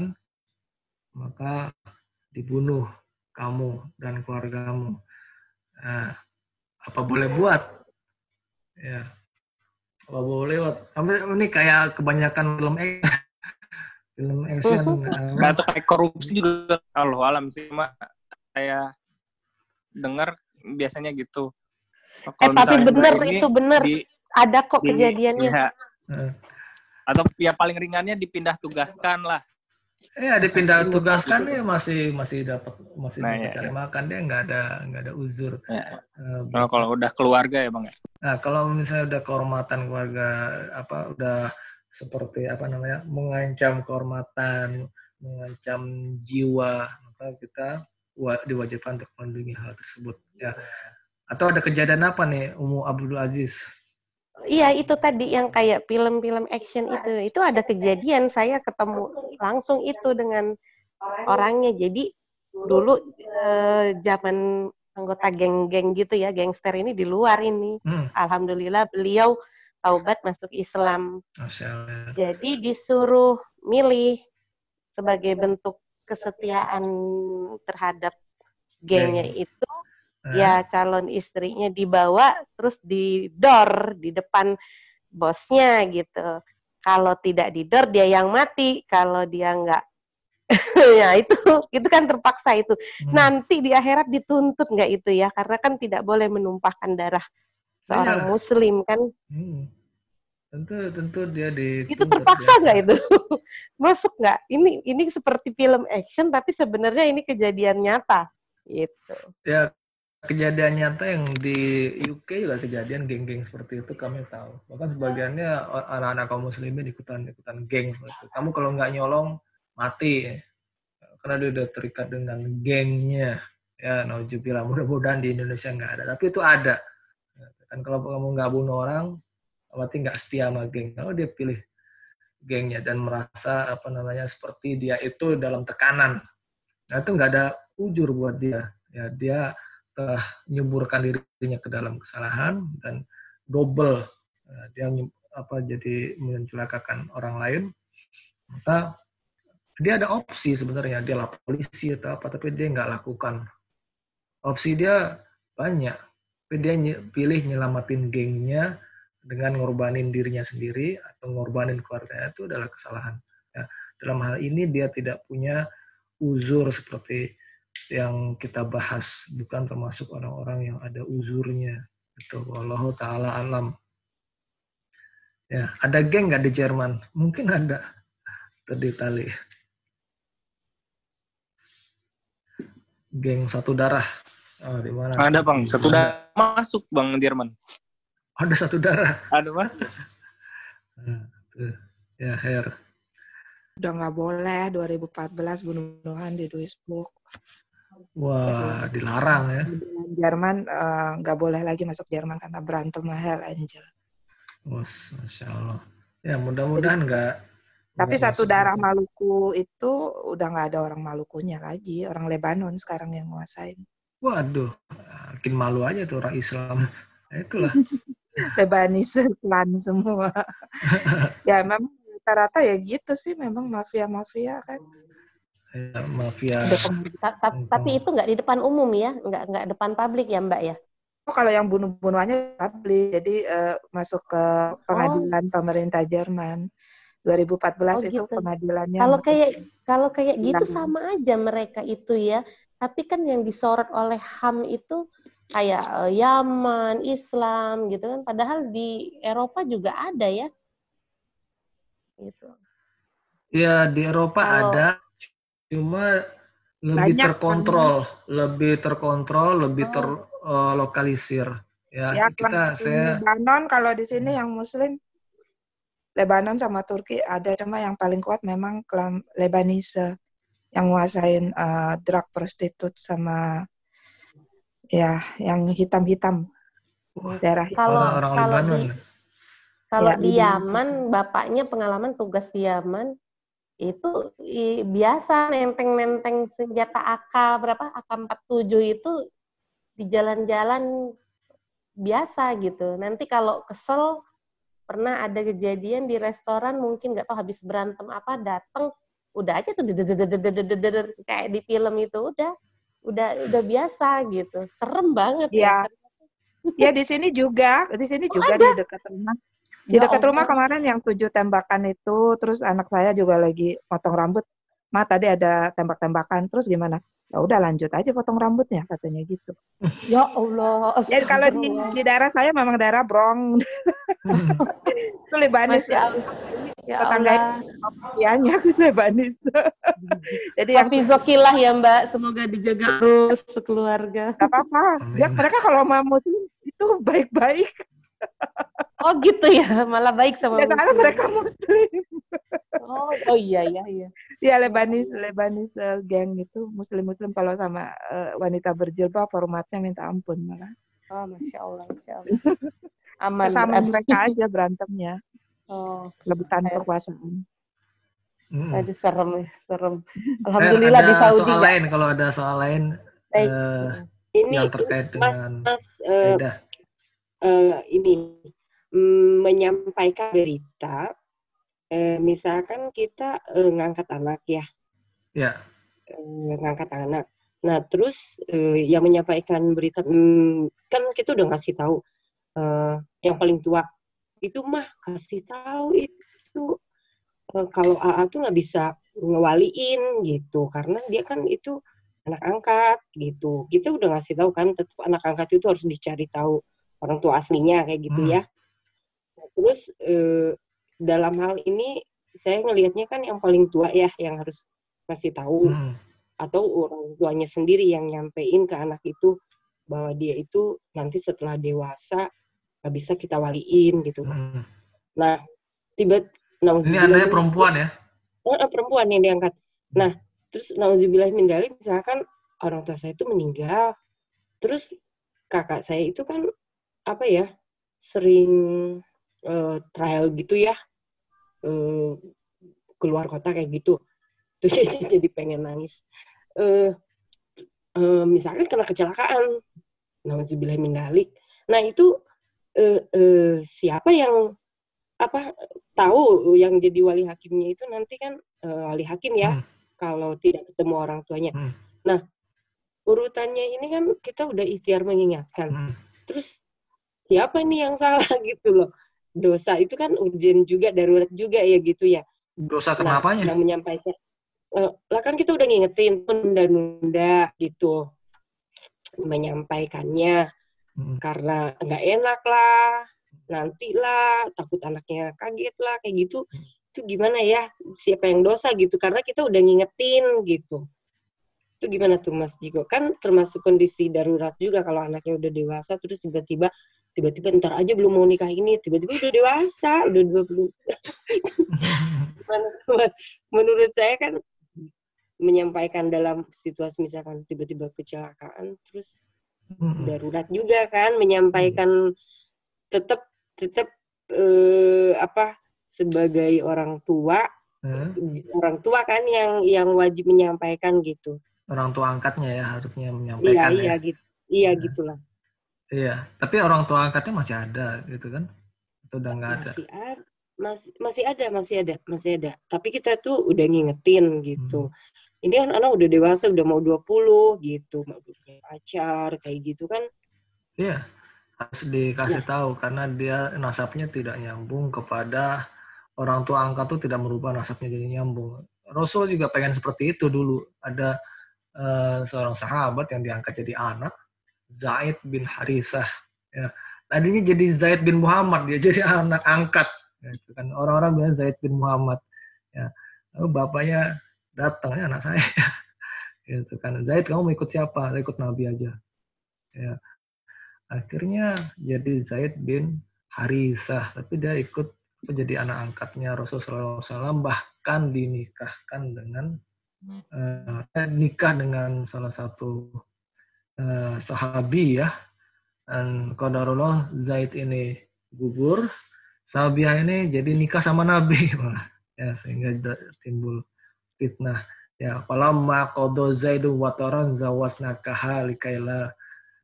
maka dibunuh kamu dan keluargamu. Nah, apa boleh buat? Ya, apa boleh buat? Tapi ini kayak kebanyakan film film action. Atau kayak korupsi juga kalau alam sih, mak saya dengar biasanya gitu. eh, tapi benar itu benar. Di, ada kok di, kejadiannya. Ya. Atau ya paling ringannya dipindah tugaskan lah. Iya dipindah tugaskan ya masih masih dapat masih nah, dapat ya, cari ya. makan dia nggak ada nggak ada uzur. Ya. Uh, kalau, kalau udah keluarga ya bang ya. Nah kalau misalnya udah kehormatan keluarga apa udah seperti apa namanya mengancam kehormatan, mengancam jiwa maka kita diwajibkan untuk melindungi hal tersebut ya. Atau ada kejadian apa nih Umu Abdul Aziz? Iya itu tadi yang kayak film-film action itu. Itu ada kejadian saya ketemu langsung itu dengan orangnya. Jadi dulu eh, zaman anggota geng-geng gitu ya gangster ini di luar ini. Hmm. alhamdulillah beliau taubat masuk Islam. Jadi disuruh milih sebagai bentuk kesetiaan terhadap gengnya Geng. itu ya calon istrinya dibawa terus di door di depan bosnya gitu. Kalau tidak di door dia yang mati, kalau dia enggak ya itu itu kan terpaksa itu. Hmm. Nanti di akhirat dituntut nggak itu ya karena kan tidak boleh menumpahkan darah seorang ya. muslim kan. Hmm. Tentu tentu dia di Itu terpaksa nggak itu? Masuk nggak? Ini ini seperti film action tapi sebenarnya ini kejadian nyata gitu. Ya kejadian nyata yang di UK juga kejadian geng-geng seperti itu kami tahu. Bahkan sebagiannya anak-anak kaum muslimin ikutan ikutan geng Kamu kalau nggak nyolong mati karena dia udah terikat dengan gengnya. Ya, naujubillah. Mudah-mudahan di Indonesia nggak ada. Tapi itu ada. Kan kalau kamu nggak bunuh orang, berarti nggak setia sama geng. Kalau dia pilih gengnya dan merasa apa namanya seperti dia itu dalam tekanan, nah itu nggak ada ujur buat dia. Ya, dia telah nyemburkan dirinya ke dalam kesalahan dan double ya, dia apa jadi mencelakakan orang lain maka dia ada opsi sebenarnya dia lah polisi atau apa tapi dia nggak lakukan. Opsi dia banyak tapi dia pilih nyelamatin gengnya dengan ngorbanin dirinya sendiri atau ngorbanin keluarganya itu adalah kesalahan. Ya, dalam hal ini dia tidak punya uzur seperti yang kita bahas bukan termasuk orang-orang yang ada uzurnya itu Allah taala alam ya ada geng nggak di Jerman mungkin ada tadi tali geng satu darah Oh, di mana? Ada bang, satu darah masuk bang Jerman. Ada satu darah. Ada masuk. Nah, ya Her. Udah nggak boleh 2014 bunuh-bunuhan di Duisburg. Wah, dilarang ya. Jerman eh, nggak uh, boleh lagi masuk Jerman karena berantem mahal Angel. Bos, masya Allah. Ya mudah-mudahan nggak. Tapi satu darah Maluku itu udah nggak ada orang Malukunya lagi, orang Lebanon sekarang yang nguasain. Waduh, makin malu aja tuh orang Islam. Nah, itulah. Lebanese klan semua. ya memang rata-rata ya gitu sih, memang mafia-mafia kan. Ya, mafia. Ta tapi itu nggak di depan umum ya, nggak nggak depan publik ya Mbak ya? Oh kalau yang bunuh-bunuhannya publik, jadi uh, masuk ke pengadilan oh. pemerintah Jerman. 2014 oh, itu gitu. pengadilannya. Kalau kayak kalau kayak gitu sama aja mereka itu ya tapi kan yang disorot oleh HAM itu kayak uh, Yaman, Islam gitu kan. Padahal di Eropa juga ada ya. Gitu. Ya di Eropa Kalau, ada, cuma lebih terkontrol, kan? lebih terkontrol, lebih oh. terlokalisir. Uh, ya, ya kita saya Lebanon kalau di sini yang Muslim Lebanon sama Turki ada cuma yang paling kuat memang Lebanese yang nguasain uh, drug prostitut sama ya yang hitam-hitam daerah kalau orang kalau di kalau ya, di Yaman bapaknya pengalaman tugas di Yaman itu i, biasa nenteng-nenteng senjata AK berapa AK-47 itu di jalan-jalan biasa gitu. Nanti kalau kesel pernah ada kejadian di restoran mungkin nggak tahu habis berantem apa datang udah aja tuh kayak di film itu udah udah udah biasa gitu serem banget ya ya di sini juga di sini oh, juga ada? di dekat rumah di ya dekat rumah kemarin yang tujuh tembakan itu terus anak saya juga lagi potong rambut. Ma tadi ada tembak-tembakan terus gimana? Ya udah lanjut aja potong rambutnya katanya gitu. Ya Allah. Ya kalau di, di daerah saya memang daerah Brong. Itu Lebanis Ya tetangga ianya aku Lebanis. Jadi yang Fizokilah ya Mbak, semoga dijaga terus sekeluarga. Gak apa-apa. Ya mereka kalau mau muslim itu baik-baik. Oh gitu ya, malah baik sama ya, karena mereka muslim. Oh, oh iya iya iya. Ya Lebanis Lebanis uh, geng itu muslim-muslim kalau sama uh, wanita berjilbab formatnya minta ampun malah. Oh, masya Allah, masya Allah. Aman. Sama mereka aja berantemnya. Oh, rebutan kekuasaan. Hmm. Aduh serem ya, serem. Alhamdulillah ada di Saudi. Soal lain kalau ada soal lain uh, ini yang terkait dengan mas, uh, uh, ini um, menyampaikan berita. Uh, misalkan kita uh, ngangkat anak ya. Ya. Uh, ngangkat anak. Nah terus uh, yang menyampaikan berita, um, kan kita udah ngasih tahu uh, yang paling tua itu mah kasih tahu itu uh, kalau AA tuh nggak bisa ngewaliin gitu karena dia kan itu anak angkat gitu kita udah ngasih tahu kan tetap anak angkat itu harus dicari tahu orang tua aslinya kayak gitu hmm. ya nah, terus uh, dalam hal ini saya ngelihatnya kan yang paling tua ya yang harus ngasih tahu hmm. atau orang tuanya sendiri yang nyampein ke anak itu bahwa dia itu nanti setelah dewasa nggak bisa kita waliin gitu. Hmm. Nah, tiba ini anaknya perempuan ya? Uh, perempuan yang diangkat. Nah, terus nauzubillah min misalkan orang tua saya itu meninggal, terus kakak saya itu kan apa ya sering uh, trial gitu ya uh, keluar kota kayak gitu terus jadi pengen nangis uh, uh, misalkan kena kecelakaan nauzubillah min nah itu uh, uh, siapa yang apa tahu yang jadi wali hakimnya itu nanti kan uh, wali hakim ya hmm. kalau tidak ketemu orang tuanya. Hmm. Nah urutannya ini kan kita udah ikhtiar mengingatkan. Hmm. Terus siapa nih yang salah gitu loh? Dosa itu kan urgent juga darurat juga ya gitu ya. Dosa nah, kenapanya? Nah, yang menyampaikan uh, lah kan kita udah ngingetin nunda-nunda gitu menyampaikannya hmm. karena nggak enak lah nanti lah takut anaknya kaget lah kayak gitu itu gimana ya siapa yang dosa gitu karena kita udah ngingetin gitu itu gimana tuh Mas Jiko kan termasuk kondisi darurat juga kalau anaknya udah dewasa terus tiba-tiba tiba-tiba ntar aja belum mau nikah ini tiba-tiba udah dewasa udah 20 gimana tuh Mas menurut saya kan menyampaikan dalam situasi misalkan tiba-tiba kecelakaan terus darurat juga kan menyampaikan tetap tetap eh, apa sebagai orang tua hmm? orang tua kan yang yang wajib menyampaikan gitu orang tua angkatnya ya harusnya menyampaikan iya iya ya. gitu iya nah. gitulah iya tapi orang tua angkatnya masih ada gitu kan itu udah nggak ada masih ada masih masih ada masih ada masih ada tapi kita tuh udah ngingetin gitu hmm. ini kan anak udah dewasa udah mau 20 gitu mau punya pacar kayak gitu kan iya harus dikasih ya. tahu karena dia nasabnya tidak nyambung kepada orang tua angkat tuh tidak merubah nasabnya jadi nyambung. Rasul juga pengen seperti itu dulu. Ada uh, seorang sahabat yang diangkat jadi anak, Zaid bin Harisah. Ya. Tadinya jadi Zaid bin Muhammad, dia jadi anak angkat. Ya, itu kan orang-orang bilang Zaid bin Muhammad. Ya. Lalu bapaknya datang, ya anak saya. gitu kan. Zaid kamu mau ikut siapa? Ikut Nabi aja. Ya akhirnya jadi Zaid bin Harisah tapi dia ikut jadi anak angkatnya Rasulullah SAW bahkan dinikahkan dengan uh, nikah dengan salah satu uh, sahabi ya dan qadarullah Zaid ini gugur sahabiah ini jadi nikah sama Nabi ya sehingga timbul fitnah ya falamma qada Zaidu wataran zawasnakaha likaila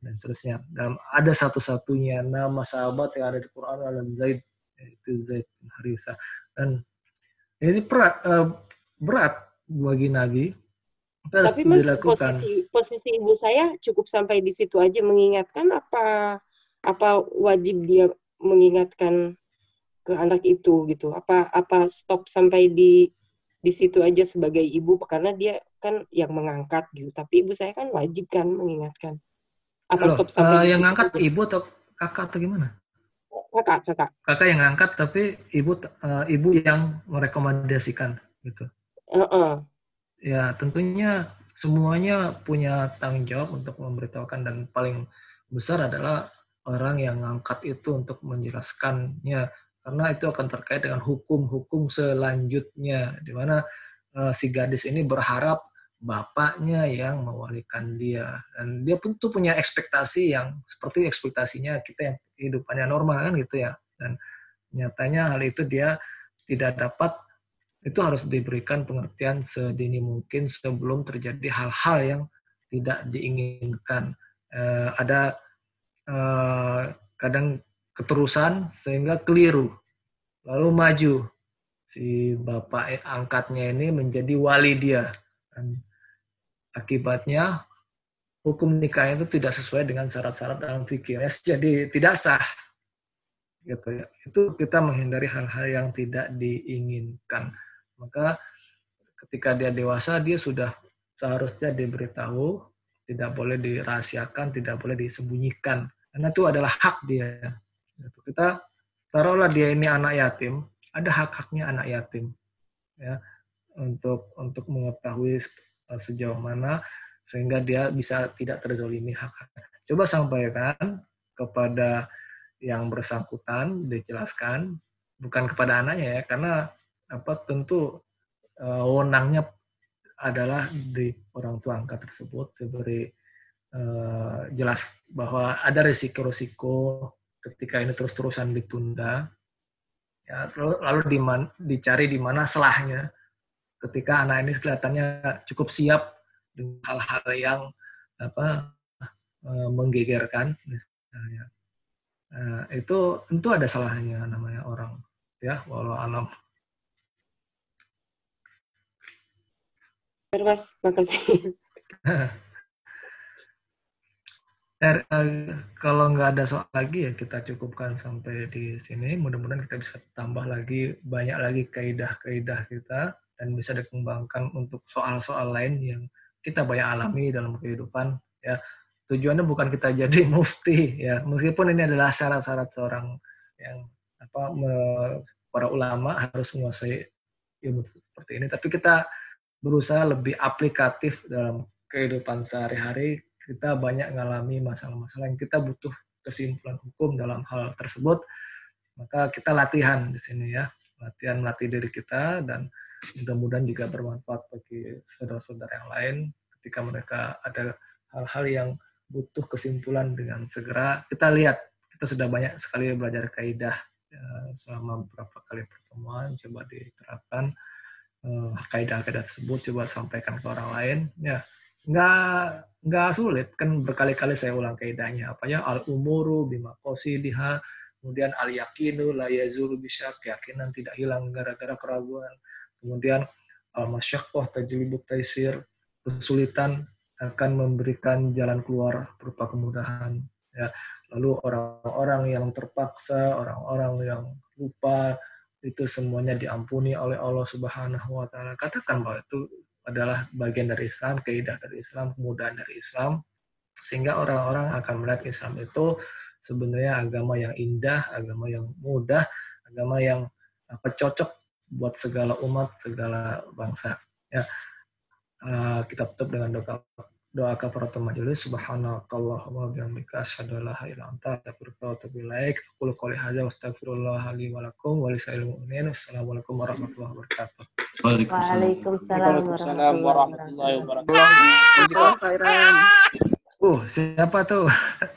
dan seterusnya. Dan ada satu-satunya nama sahabat yang ada di Quran adalah Zaid, yaitu Zaid bin Harisa. Dan ini berat, uh, berat bagi Nabi. Tapi mas, posisi posisi ibu saya cukup sampai di situ aja mengingatkan apa apa wajib dia mengingatkan ke anak itu gitu apa apa stop sampai di di situ aja sebagai ibu karena dia kan yang mengangkat gitu tapi ibu saya kan wajib kan mengingatkan apa Halo, stop sampai uh, yang ngangkat ibu atau kakak atau gimana? Kakak, kakak. Kakak yang ngangkat tapi ibu uh, ibu yang merekomendasikan gitu. Uh -uh. Ya tentunya semuanya punya tanggung jawab untuk memberitahukan dan paling besar adalah orang yang ngangkat itu untuk menjelaskannya. Karena itu akan terkait dengan hukum-hukum selanjutnya di mana uh, si gadis ini berharap bapaknya yang mewalikan dia. Dan dia pun tuh punya ekspektasi yang seperti ekspektasinya kita yang kehidupannya normal kan gitu ya. Dan nyatanya hal itu dia tidak dapat itu harus diberikan pengertian sedini mungkin sebelum terjadi hal-hal yang tidak diinginkan eh, ada eh, kadang keterusan sehingga keliru lalu maju si bapak angkatnya ini menjadi wali dia dan Akibatnya hukum nikah itu tidak sesuai dengan syarat-syarat dalam fikih. Jadi tidak sah. Gitu ya. Itu kita menghindari hal-hal yang tidak diinginkan. Maka ketika dia dewasa dia sudah seharusnya diberitahu, tidak boleh dirahasiakan, tidak boleh disembunyikan. Karena itu adalah hak dia. Kita taruhlah dia ini anak yatim, ada hak-haknya anak yatim. Ya, untuk untuk mengetahui Eh, sejauh mana sehingga dia bisa tidak terzolimi hak coba sampaikan kepada yang bersangkutan dijelaskan bukan kepada anaknya ya karena apa tentu uh, wewenangnya adalah di orang tua angkat tersebut diberi uh, jelas bahwa ada risiko-risiko ketika ini terus-terusan ditunda. Ya lalu di dicari di mana selahnya ketika anak ini kelihatannya cukup siap dengan hal-hal yang apa uh, menggegerkan misalnya. Uh, itu tentu ada salahnya namanya orang ya walau alam Mas, makasih. Er, kalau nggak ada soal lagi ya kita cukupkan sampai di sini. Mudah-mudahan kita bisa tambah lagi banyak lagi kaidah-kaidah kita dan bisa dikembangkan untuk soal-soal lain yang kita banyak alami dalam kehidupan. Ya tujuannya bukan kita jadi mufti ya meskipun ini adalah syarat-syarat seorang yang apa me, para ulama harus menguasai ilmu seperti ini tapi kita berusaha lebih aplikatif dalam kehidupan sehari-hari kita banyak mengalami masalah-masalah yang kita butuh kesimpulan hukum dalam hal tersebut maka kita latihan di sini ya. Latihan melatih diri kita dan mudah-mudahan juga bermanfaat bagi saudara-saudara yang lain. Ketika mereka ada hal-hal yang butuh kesimpulan dengan segera kita lihat kita sudah banyak sekali belajar kaidah ya, selama beberapa kali pertemuan coba diterapkan kaidah-kaidah tersebut coba sampaikan ke orang lain ya nggak nggak sulit. Kan berkali-kali saya ulang kaidahnya apa ya al umuru bima diha kemudian al yakinu la yazulu bisa keyakinan tidak hilang gara-gara keraguan. Kemudian al masyaqqah tajlibut taisir kesulitan akan memberikan jalan keluar berupa kemudahan ya. Lalu orang-orang yang terpaksa orang-orang yang lupa itu semuanya diampuni oleh Allah Subhanahu wa taala. Katakan bahwa itu adalah bagian dari Islam, keidah dari Islam, kemudahan dari Islam sehingga orang-orang akan melihat Islam itu sebenarnya agama yang indah, agama yang mudah, agama yang apa cocok buat segala umat, segala bangsa. Ya. Uh, kita tutup dengan doa doa kafaratul majelis subhanakallahumma bihamdika asyhadu an la ilaha illa anta astaghfiruka wa atubu ilaik. Aqulu qouli hadza wa astaghfirullah li wa lakum wa lisa'il mu'minin. Assalamualaikum warahmatullahi wabarakatuh. Waalaikumsalam warahmatullahi wabarakatuh. Uh, siapa tuh?